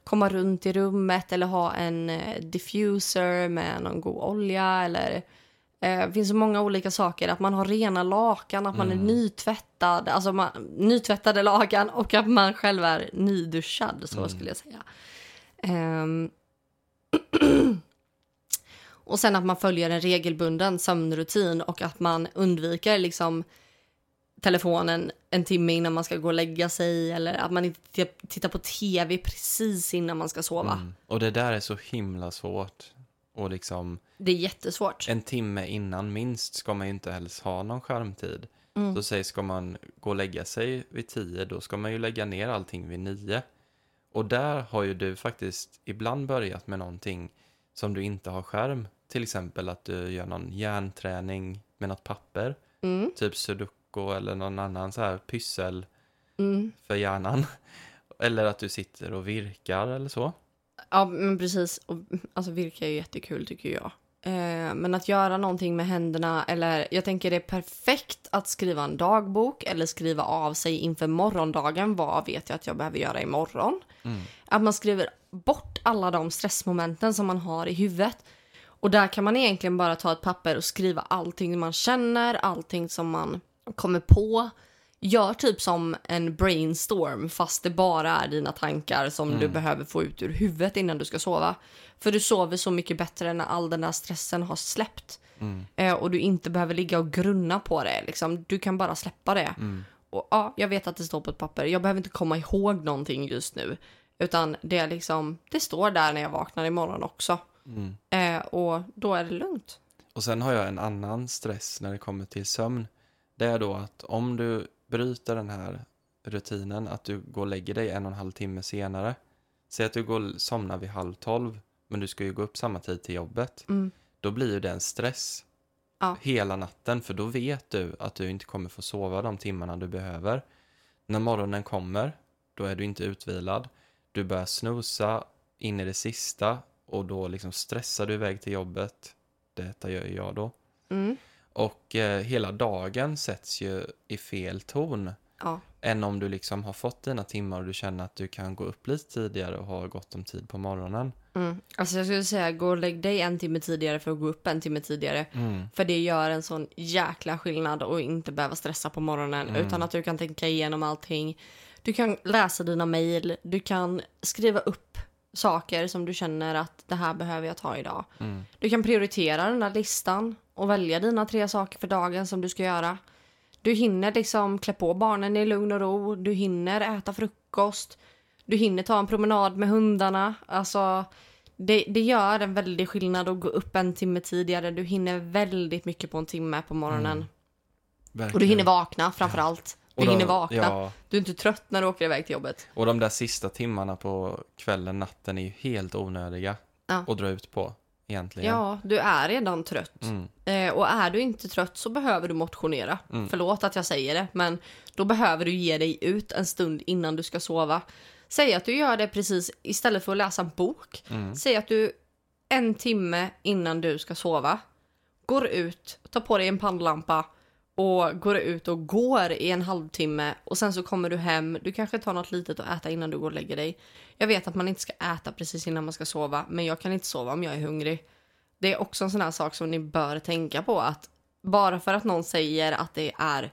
komma runt i rummet eller ha en eh, diffuser med någon god olja eller eh, det finns så många olika saker. Att man har rena lakan, att man är nytvättad, alltså man, nytvättade lakan och att man själv är nyduschad, så skulle jag säga. Ehm, och sen att man följer en regelbunden sömnrutin och att man undviker liksom telefonen en timme innan man ska gå och lägga sig eller att man inte tittar på tv precis innan man ska sova. Mm. Och det där är så himla svårt. Och liksom Det är jättesvårt. en timme innan minst ska man ju inte helst ha någon skärmtid. Mm. Så säg ska man gå och lägga sig vid tio, då ska man ju lägga ner allting vid nio. Och där har ju du faktiskt ibland börjat med någonting som du inte har skärm. Till exempel att du gör någon hjärnträning med något papper. Mm, Typ sudoku eller någon annan så här pyssel mm. för hjärnan. Eller att du sitter och virkar eller så. Ja, men precis. Och, alltså virka är ju jättekul tycker jag. Eh, men att göra någonting med händerna eller jag tänker det är perfekt att skriva en dagbok eller skriva av sig inför morgondagen. Vad vet jag att jag behöver göra imorgon? Mm. Att man skriver bort alla de stressmomenten som man har i huvudet. Och där kan man egentligen bara ta ett papper och skriva allting man känner, allting som man kommer på. Gör typ som en brainstorm fast det bara är dina tankar som du behöver få ut ur huvudet innan du ska sova. För du sover så mycket bättre när all den där stressen har släppt. Mm. Eh, och du inte behöver ligga och grunna på det. Liksom. Du kan bara släppa det. Mm. Och ja, jag vet att det står på ett papper. Jag behöver inte komma ihåg någonting just nu. Utan det är liksom, det står där när jag vaknar imorgon också. Mm. Eh, och då är det lugnt. Och sen har jag en annan stress när det kommer till sömn. Det är då att om du bryter den här rutinen, att du går och lägger dig en och en halv timme senare. Säg att du går och somnar vid halv tolv, men du ska ju gå upp samma tid till jobbet. Mm. Då blir ju det en stress Ja. hela natten, för då vet du att du inte kommer få sova de timmarna du behöver. När morgonen kommer, då är du inte utvilad. Du börjar snosa in i det sista och då liksom stressar du iväg till jobbet. Detta gör jag då. Mm. Och eh, hela dagen sätts ju i fel ton. Ja. Än om du liksom har fått dina timmar och du känner att du kan gå upp lite tidigare och ha gott om tid på morgonen. Mm. Alltså jag skulle säga, gå och lägg dig en timme tidigare för att gå upp en timme tidigare. Mm. För det gör en sån jäkla skillnad och inte behöva stressa på morgonen. Mm. Utan att du kan tänka igenom allting. Du kan läsa dina mejl. Du kan skriva upp saker som du känner att det här behöver jag ta idag. Mm. Du kan prioritera den här listan och välja dina tre saker för dagen som du ska göra. Du hinner liksom klä på barnen i lugn och ro. Du hinner äta frukost. Du hinner ta en promenad med hundarna. Alltså, det, det gör en väldig skillnad att gå upp en timme tidigare. Du hinner väldigt mycket på en timme på morgonen. Mm. Och du hinner vakna framför allt. Du hinner vakna. Ja, Du är inte trött när du åker iväg till jobbet. och de där sista timmarna på kvällen, natten är ju helt onödiga Ja. att dra ut på egentligen. Ja, du är redan trött. Mm. Eh, och är du inte trött så behöver du motionera. Mm. Förlåt att jag säger det, men då behöver du ge dig ut en stund innan du ska sova. Säg att du gör det precis istället för att läsa en bok. Mm. Säg att du en timme innan du ska sova går ut, tar på dig en pannlampa och går ut och går i en halvtimme och sen så kommer du hem. Du kanske tar något litet att äta innan du går och lägger dig. Jag vet att man inte ska äta precis innan man ska sova, men jag kan inte sova om jag är hungrig. Det är också en sån här sak som ni bör tänka på att bara för att någon säger att det är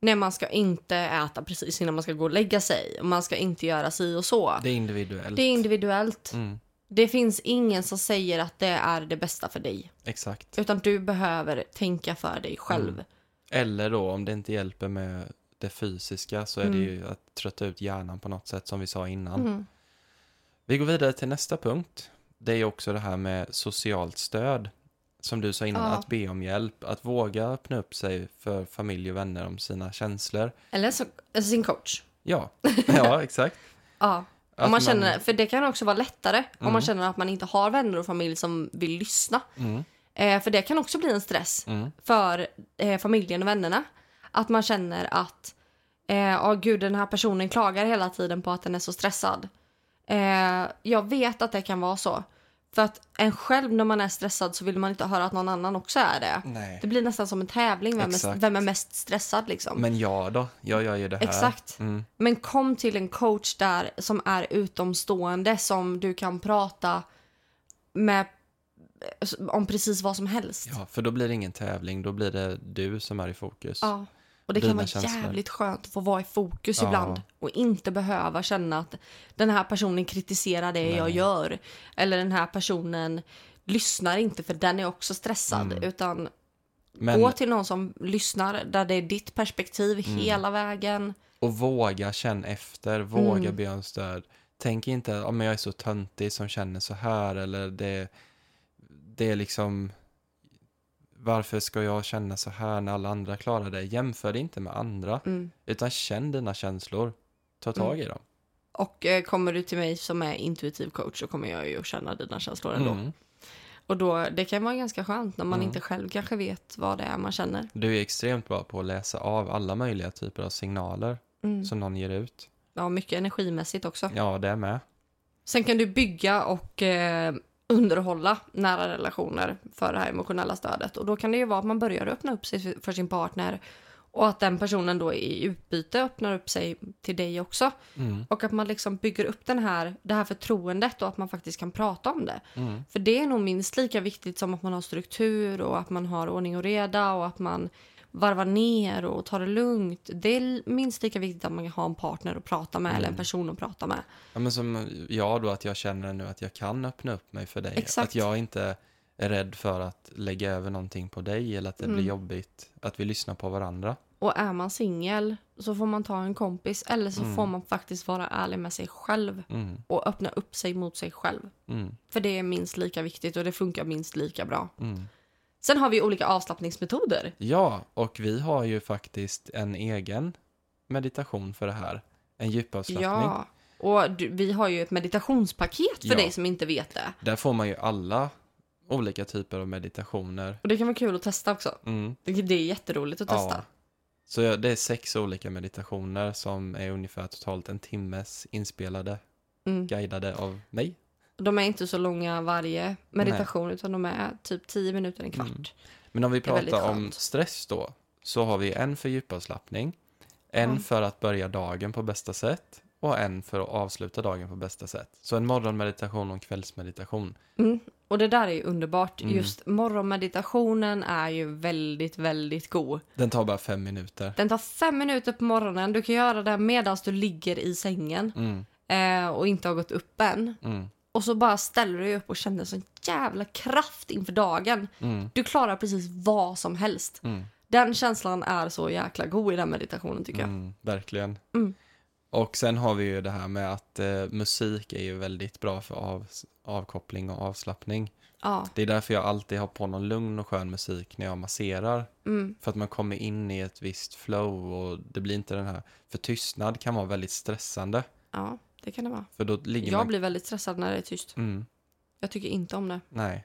nej man ska inte äta precis innan man ska gå och lägga sig och man ska inte göra si och så. Det är individuellt. Det är individuellt. Mm. Det finns ingen som säger att det är det bästa för dig. Exakt. Utan du behöver tänka för dig själv. Mm. Eller då om det inte hjälper med det fysiska så är det Mm. ju att trötta ut hjärnan på något sätt som vi sa innan. Mm. Vi går vidare till nästa punkt. Det är också det här med socialt stöd. Som du sa innan, Ja. att be om hjälp. Att våga öppna upp sig för familj och vänner om sina känslor. Eller så, alltså sin coach. Ja, ja exakt. Ja. Att Om man känner, för det kan också vara lättare om Mm. man känner att man inte har vänner och familj som vill lyssna. Mm, Eh, för det kan också bli en stress mm, för eh, familjen och vännerna. Att man känner att eh, åh gud, den här personen klagar hela tiden på att den är så stressad. Eh, jag vet att det kan vara så. För att en själv när man är stressad så vill man inte höra att någon annan också är det. Nej. Det blir nästan som en tävling, vem är, vem är mest stressad liksom. Men jag då? Jag gör ju det här. Exakt. Mm, Men kom till en coach där som är utomstående som du kan prata med om precis vad som helst. ja, för då blir det ingen tävling. Då blir det du som är i fokus. Ja. Och det kan Dina vara känslor. jävligt skönt att få vara i fokus Ja. ibland och inte behöva känna att den här personen kritiserar det jag Nej. gör. Eller den här personen lyssnar inte för den är också stressad. Mm. Utan Men, gå till någon som lyssnar där det är ditt perspektiv Mm. hela vägen. Och våga känna efter, våga Mm. be om stöd. Tänk inte om jag är så töntig som känner så här eller det, det är liksom varför ska jag känna så här när alla andra klarar det? Jämför det inte med andra, Mm. utan känn dina känslor. Ta tag i dem. Och eh, kommer du till mig som är intuitiv coach så kommer jag ju att känna dina känslor ändå. Mm. Och då, det kan vara ganska skönt när man Mm. inte själv kanske vet vad det är man känner. Du är extremt bra på att läsa av alla möjliga typer av signaler Mm. som någon ger ut. Ja, mycket energimässigt också. Ja, det är med. Sen kan du bygga och eh, underhålla nära relationer för det här emotionella stödet. Och då kan det ju vara att man börjar öppna upp sig för- sin partner och att den personen då i utbyte öppnar upp sig till dig också. Mm. Och att man liksom bygger upp den här, det här förtroendet och att man faktiskt kan prata om det. Mm. För det är nog minst lika viktigt som att man har struktur och att man har ordning och reda och att man varvar ner och tar det lugnt. Det är minst lika viktigt att man har en partner att prata med eller en person att prata med. Ja, men som jag då, att jag känner nu att jag kan öppna upp mig för dig. Exakt. Att jag inte är rädd för att lägga över någonting på dig eller att det Mm. blir jobbigt. Att vi lyssnar på varandra. Och är man singel så får man ta en kompis eller så Mm. får man faktiskt vara ärlig med sig själv Mm, och öppna upp sig mot sig själv. mm, För det är minst lika viktigt och det funkar minst lika bra. Sen har vi olika avslappningsmetoder. Ja, och vi har ju faktiskt en egen meditation för det här. En djupavslappning. Ja, och du, vi har ju ett meditationspaket för Ja. dig som inte vet det. Där får man ju alla olika typer av meditationer. Och det kan vara kul att testa också. Mm. Det det är jätteroligt att testa. Ja. Så det är sex olika meditationer som är ungefär totalt en timmes inspelade, Mm. guidade av mig. De är inte så långa varje meditation utan de är typ 10 minuter, en kvart. Mm. Men om vi pratar om stress då, så har vi en för djupavslappning, en Ja. för att börja dagen på bästa sätt och en för att avsluta dagen på bästa sätt. Så en morgonmeditation och en kvällsmeditation. Mm. Och det där är ju underbart. Mm. Just morgonmeditationen är ju väldigt, väldigt god. Den tar bara fem minuter. Den tar fem minuter på morgonen. Du kan göra det medan du ligger i sängen Mm, eh, och inte har gått upp än. Och så bara ställer du dig upp och känner sån jävla kraft inför dagen. mm, Du klarar precis vad som helst. mm, Den känslan är så jäkla god i den meditationen tycker jag. mm, verkligen. Mm. Och sen har vi ju det här med att eh, musik är ju väldigt bra för av, avkoppling och avslappning. Ja. Det är därför jag alltid har på någon lugn och skön musik när jag masserar. Mm. För att man kommer in i ett visst flow och det blir inte den här... För tystnad kan vara väldigt stressande. ja, det kan det vara. För då ligger Jag man... blir väldigt stressad när det är tyst. Mm, Jag tycker inte om det. nej.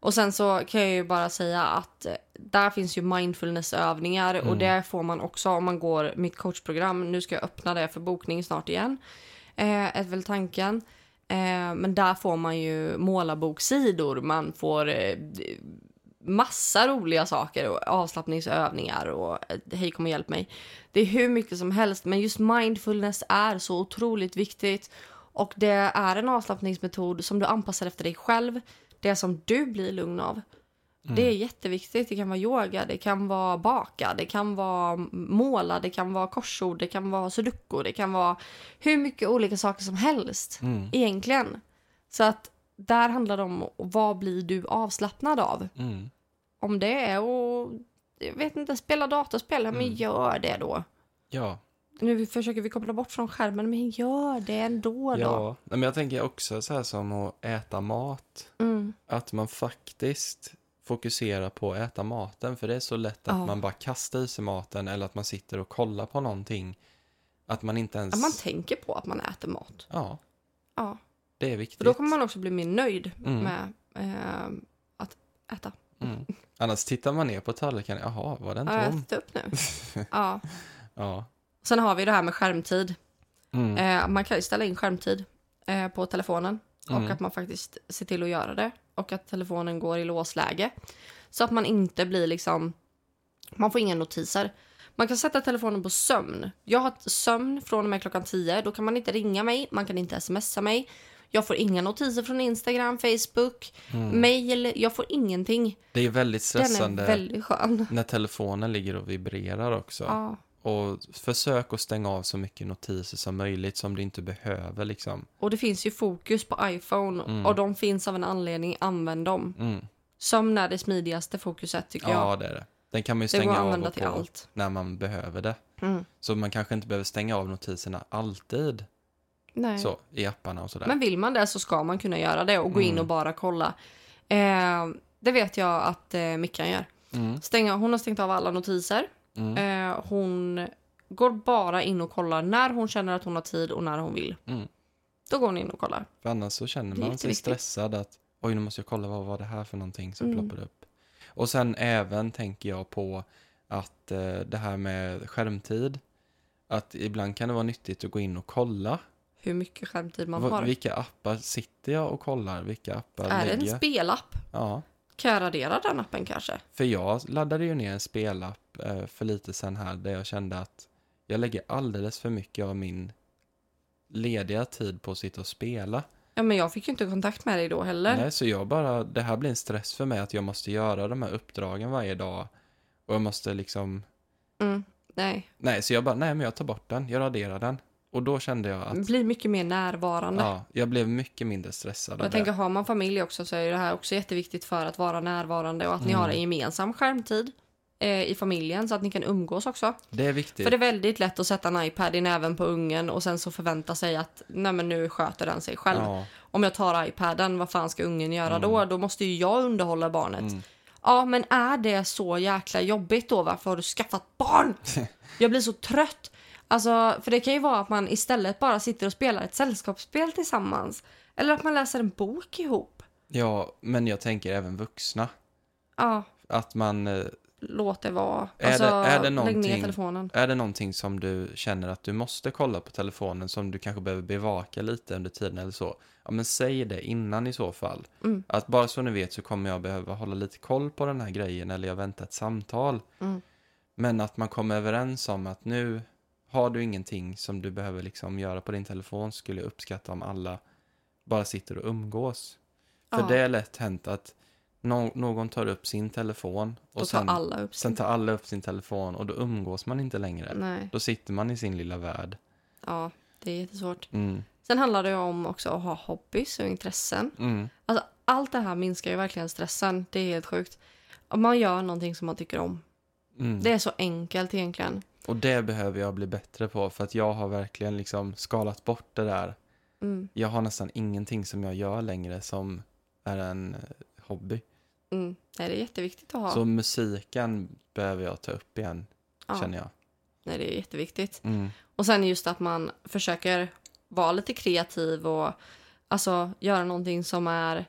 Och sen så kan jag ju bara säga att eh, där finns ju mindfulnessövningar och Mm. det får man också om man går mitt coachprogram. Nu ska jag öppna det för bokning snart igen. Eh, är väl tanken. Eh, men där får man ju målarboksidor, man får eh, massa roliga saker och avslappningsövningar och eh, hej kom och hjälp mig. Det är hur mycket som helst men just mindfulness är så otroligt viktigt och det är en avslappningsmetod som du anpassar efter dig själv. Det som du blir lugn av. Det är jätteviktigt. Det kan vara yoga, det kan vara baka, det kan vara måla, det kan vara korsord, det kan vara sudoku, det kan vara hur mycket olika saker som helst Mm, egentligen. Så att där handlar det om vad blir du avslappnad av? mm. Om det är att, jag vet inte, spela datorspel, ja, men Mm. gör det då. Ja, Nu försöker vi koppla bort från skärmen, men gör det ändå då. ja. Men jag tänker också så här som att äta mat. Mm. Att man faktiskt fokuserar på att äta maten. För det är så lätt att Ja. man bara kastar i sig maten eller att man sitter och kollar på någonting. Att man inte ens... Att man tänker på att man äter mat. Ja, Ja, det är viktigt. för då kommer man också bli mer nöjd Mm. med eh, att äta. Mm. Annars tittar man ner på tallriken. Jaha, var den Har jag tom? ätit upp nu? ja. Ja. Sen har vi det här med skärmtid. Mm. Eh, man kan ju ställa in skärmtid eh, på telefonen och Mm. att man faktiskt ser till att göra det och att telefonen går i låsläge så att man inte blir liksom. Man får inga notiser. Man kan sätta telefonen på sömn. Jag har sömn från och med klockan 10. Då kan man inte ringa mig, man kan inte smsa mig. Jag får inga notiser från Instagram, Facebook, Mm. mail. Jag får ingenting. Det är väldigt Den är stressande väldigt när telefonen ligger och vibrerar också. Ja. Och försök att stänga av så mycket notiser som möjligt som du inte behöver liksom. Och det finns ju fokus på iPhone Mm. och de finns av en anledning. Använd dem. Mm. Sömn är det smidigaste fokuset tycker jag. Ja, det är det. Den kan man ju stänga av och till på allt. när man behöver det. Mm. Så man kanske inte behöver stänga av notiserna alltid Nej. så i apparna och sådär. Men vill man det så ska man kunna göra det och gå in Mm. och bara kolla. Eh, det vet jag att eh, Mickan gör. Mm. Stänga, hon har stängt av alla notiser. Mm. Eh, hon går bara in och kollar när hon känner att hon har tid och när hon vill. Mm. Då går hon in och kollar. För annars så känner man sig stressad att oj, nu måste jag kolla vad var det här för någonting som Mm. ploppar upp. Och sen även tänker jag på att eh, det här med skärmtid. Att ibland kan det vara nyttigt att gå in och kolla. Hur mycket skärmtid man har. vilka appar sitter jag och kollar? Vilka appar är det en spelapp? Ja, Kan jag radera den appen kanske? för jag laddade ju ner en spelapp eh, för lite sen här där jag kände att jag lägger alldeles för mycket av min lediga tid på att sitta och spela. Ja, men jag fick ju inte kontakt med dig då heller. Nej, så jag bara, det här blir en stress för mig att jag måste göra de här uppdragen varje dag. Och jag måste liksom, Mm, nej. nej, så jag bara, nej men jag tar bort den, jag raderar den. Och då kände jag att, Bli mycket mer närvarande. ja, jag blev mycket mindre stressad jag tänker, har man familj också så är det här också jätteviktigt för att vara närvarande och att ni Mm. har en gemensam skärmtid eh, i familjen så att ni kan umgås också. Det är viktigt. För det är väldigt lätt att sätta en iPad i näven på ungen och sen så förvänta sig att nej men nu sköter den sig själv. Ja, Om jag tar iPaden, vad fan ska ungen göra då? Då måste ju jag underhålla barnet. mm. Ja, men är det så jäkla jobbigt då? Varför har du skaffat barn? Jag blir så trött. Alltså, för det kan ju vara att man istället bara sitter och spelar ett sällskapsspel tillsammans. Eller att man läser en bok ihop. ja, men jag tänker även vuxna. Ja, Att man, eh, låt det vara. Är Alltså, det- är det lägg ner telefonen. är det någonting som du känner att du måste kolla på telefonen som du kanske behöver bevaka lite under tiden eller så? Ja, men säg det innan i så fall. Mm. Att bara så ni vet så kommer jag behöva hålla lite koll på den här grejen eller jag väntar ett samtal. Mm. Men att man kommer överens om att nu har du ingenting som du behöver liksom göra på din telefon skulle jag uppskatta om alla bara sitter och umgås. För Ja. det är lätt hänt att nå- någon tar upp sin telefon Då och tar sen, alla upp sen sin... tar alla upp sin telefon och då umgås man inte längre. Nej, Då sitter man i sin lilla värld. ja, det är jättesvårt. Mm. Sen handlar det ju om också att ha hobbys och intressen. Mm. Alltså, allt det här minskar ju verkligen stressen. Det är helt sjukt. Om man gör någonting som man tycker om. Mm. Det är så enkelt egentligen. Och det behöver jag bli bättre på för att jag har verkligen liksom skalat bort det där. Mm. Jag har nästan ingenting som jag gör längre som är en eh, hobby. Mm. Nej, det är jätteviktigt att ha. Så musiken behöver jag ta upp igen, ja. känner jag. Nej, det är jätteviktigt. Mm. Och sen just att man försöker vara lite kreativ och alltså göra någonting som är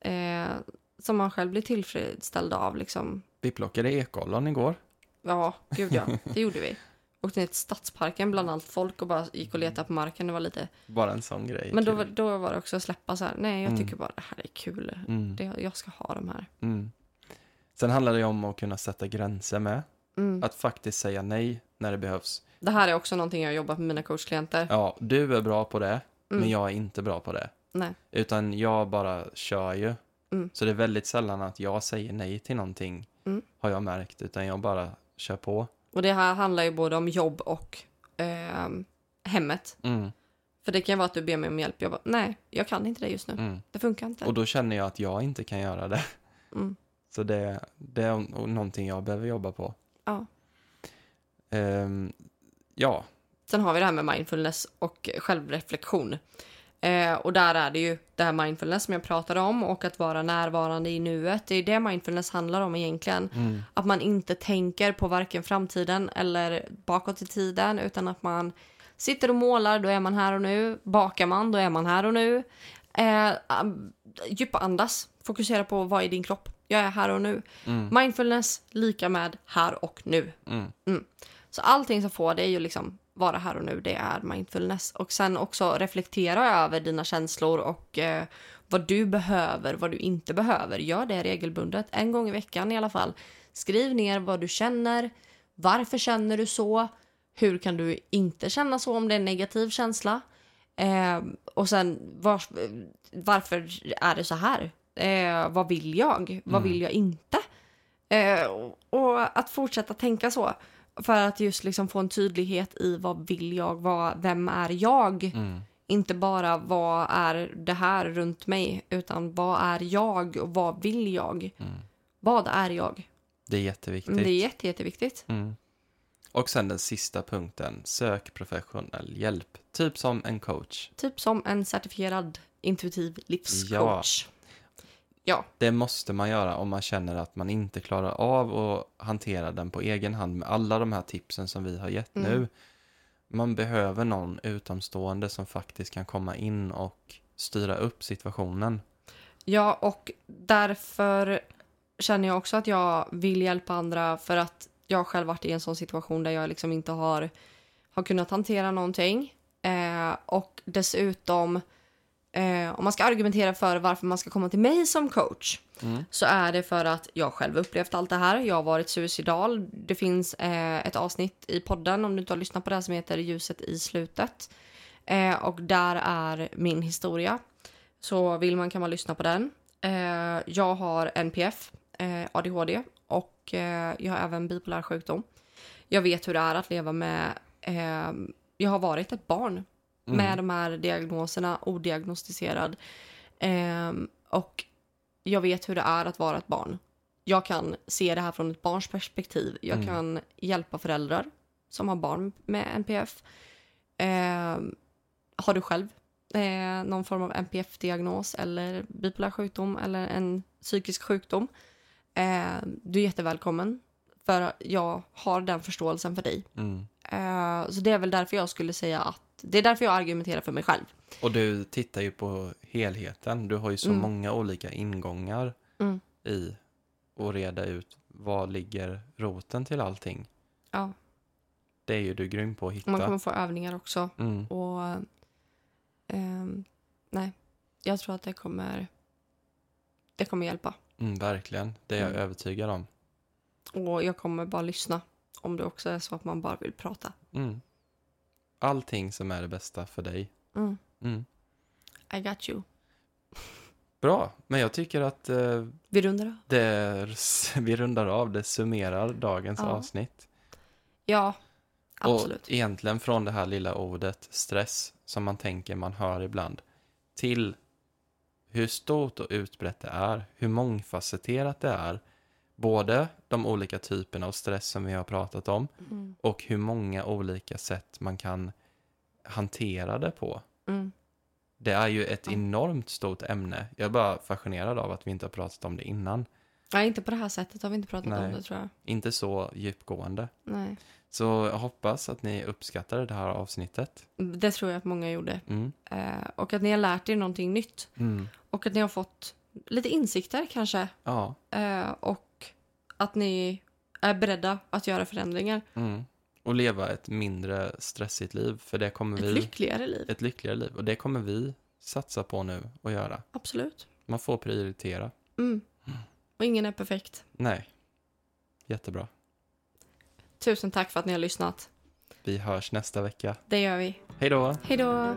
eh, som man själv blir tillfredsställd av liksom. Vi plockade ekollon igår. Ja, gud ja, det gjorde vi. Åkte ner till Stadsparken bland allt folk och bara gick och letade på marken. Det var lite... Bara en sån grej. Men då, Kul. då var det också att släppa så här. Nej, jag Mm. tycker bara det här är kul. Mm. Det, jag ska ha de här. Mm. Sen handlar det om att kunna sätta gränser med. Mm. Att faktiskt säga nej när det behövs. Det här är också någonting jag jobbar med mina coachklienter. Ja, du är bra på det, Mm. men jag är inte bra på det. Nej. Utan jag bara kör ju. Mm. Så det är väldigt sällan att jag säger nej till någonting, Mm. har jag märkt. Utan jag bara kör på. Och det här handlar ju både om jobb och ehm, hemmet. Mm. För det kan vara att du ber mig om hjälp. Jag bara, nej, jag kan inte det just nu. Mm. Det funkar inte. Och då känner jag att jag inte kan göra det. Mm. Så det, det är någonting jag behöver jobba på. Ja. Ehm, ja, Sen har vi det här med mindfulness och självreflektion. Eh, och där är det ju det här mindfulness som jag pratade om och att vara närvarande i nuet. Det är det mindfulness handlar om egentligen. mm. Att man inte tänker på varken framtiden eller bakåt i tiden utan att man sitter och målar, då är man här och nu. Bakar man, då är man här och nu. Eh, um, djupa andas, fokusera på vad är din kropp. Jag är här och nu. Mm. Mindfulness lika med här och nu. Mm. Så allting som får dig att liksom vara här och nu, det är mindfulness. Och sen också reflektera över dina känslor och eh, vad du behöver, vad du inte behöver. Gör det regelbundet, en gång i veckan i alla fall. Skriv ner vad du känner, varför känner du så, hur kan du inte känna så om det är en negativ känsla. Eh, och sen var, varför är det så här? Eh, vad vill jag? Vad Mm. vill jag inte? Eh, och- och att fortsätta tänka så. För att just liksom få en tydlighet i vad vill jag, vad, vem är jag? Mm. Inte bara vad är det här runt mig, utan vad är jag och vad vill jag? Mm. Vad är jag? Det är jätteviktigt. Det är jätte, jätteviktigt. Mm. Och sen den sista punkten, sök professionell hjälp. Typ som en coach. Typ som en certifierad intuitiv livscoach. Ja. Det måste man göra om man känner att man inte klarar av att hantera den på egen hand med alla de här tipsen som vi har gett Mm. nu. Man behöver någon utomstående som faktiskt kan komma in och styra upp situationen. Ja, och därför känner jag också att jag vill hjälpa andra för att jag själv varit i en sån situation där jag liksom inte har, har kunnat hantera någonting. Eh, och dessutom, eh, om man ska argumentera för varför man ska komma till mig som coach Mm. så är det för att jag själv upplevt allt det här. Jag har varit suicidal. Det finns eh, ett avsnitt i podden, om du inte har lyssnat på det, här, som heter Ljuset i slutet. Eh, och där är min historia. Så vill man kan man lyssna på den. Eh, jag har NPF, eh, ADHD och eh, jag har även bipolär sjukdom. Jag vet hur det är att leva med... Eh, jag har varit ett barn Mm. med de här diagnoserna, odiagnostiserad. Eh, och jag vet hur det är att vara ett barn. Jag kan se det här från ett barns perspektiv. Jag Mm. kan hjälpa föräldrar som har barn med NPF. Eh, har du själv eh, någon form av NPF-diagnos eller bipolär sjukdom eller en psykisk sjukdom. Eh, du är jättevälkommen för jag har den förståelsen för dig. Mm. Eh, så det är väl därför jag skulle säga att det är därför jag argumenterar för mig själv. Och du tittar ju på helheten. Du har ju så Mm. många olika ingångar Mm. i att reda ut vad ligger roten till allting. Ja, Det är ju du grym på att hitta. man kommer få övningar också Mm. och ehm, nej, jag tror att det kommer det kommer hjälpa. Mm, verkligen, det är jag Mm. övertygad om. Och jag kommer bara lyssna om det också är så att man bara vill prata. Mm. Allting som är det bästa för dig. Mm. Mm. I got you. Bra, men jag tycker att eh, Vi rundar av. det vi rundar av, det summerar dagens Ja. avsnitt. Ja, absolut. Och egentligen från det här lilla ordet stress som man tänker man hör ibland till hur stort och utbrett det är, hur mångfacetterat det är, både de olika typerna av stress som vi har pratat om Mm. och hur många olika sätt man kan hantera det på. Mm. Det är ju ett enormt stort ämne. Jag är bara fascinerad av att vi inte har pratat om det innan. Nej, inte på det här sättet har vi inte pratat Nej. om det tror jag. Inte så djupgående. Nej. Så jag hoppas att ni uppskattade det här avsnittet. Det tror jag att många gjorde. Mm. Eh, och att ni har lärt er någonting nytt. Mm. Och att ni har fått lite insikter kanske. Ja. Eh, och att ni är beredda att göra förändringar. Mm. Och leva ett mindre stressigt liv. För det kommer Ett vi... lyckligare liv. ett lyckligare liv. Och det kommer vi satsa på nu att göra. Absolut. Man får prioritera. Mm. Och ingen är perfekt. Nej. Jättebra. Tusen tack för att ni har lyssnat. Vi hörs nästa vecka. Det gör vi. Hej då! Hej då!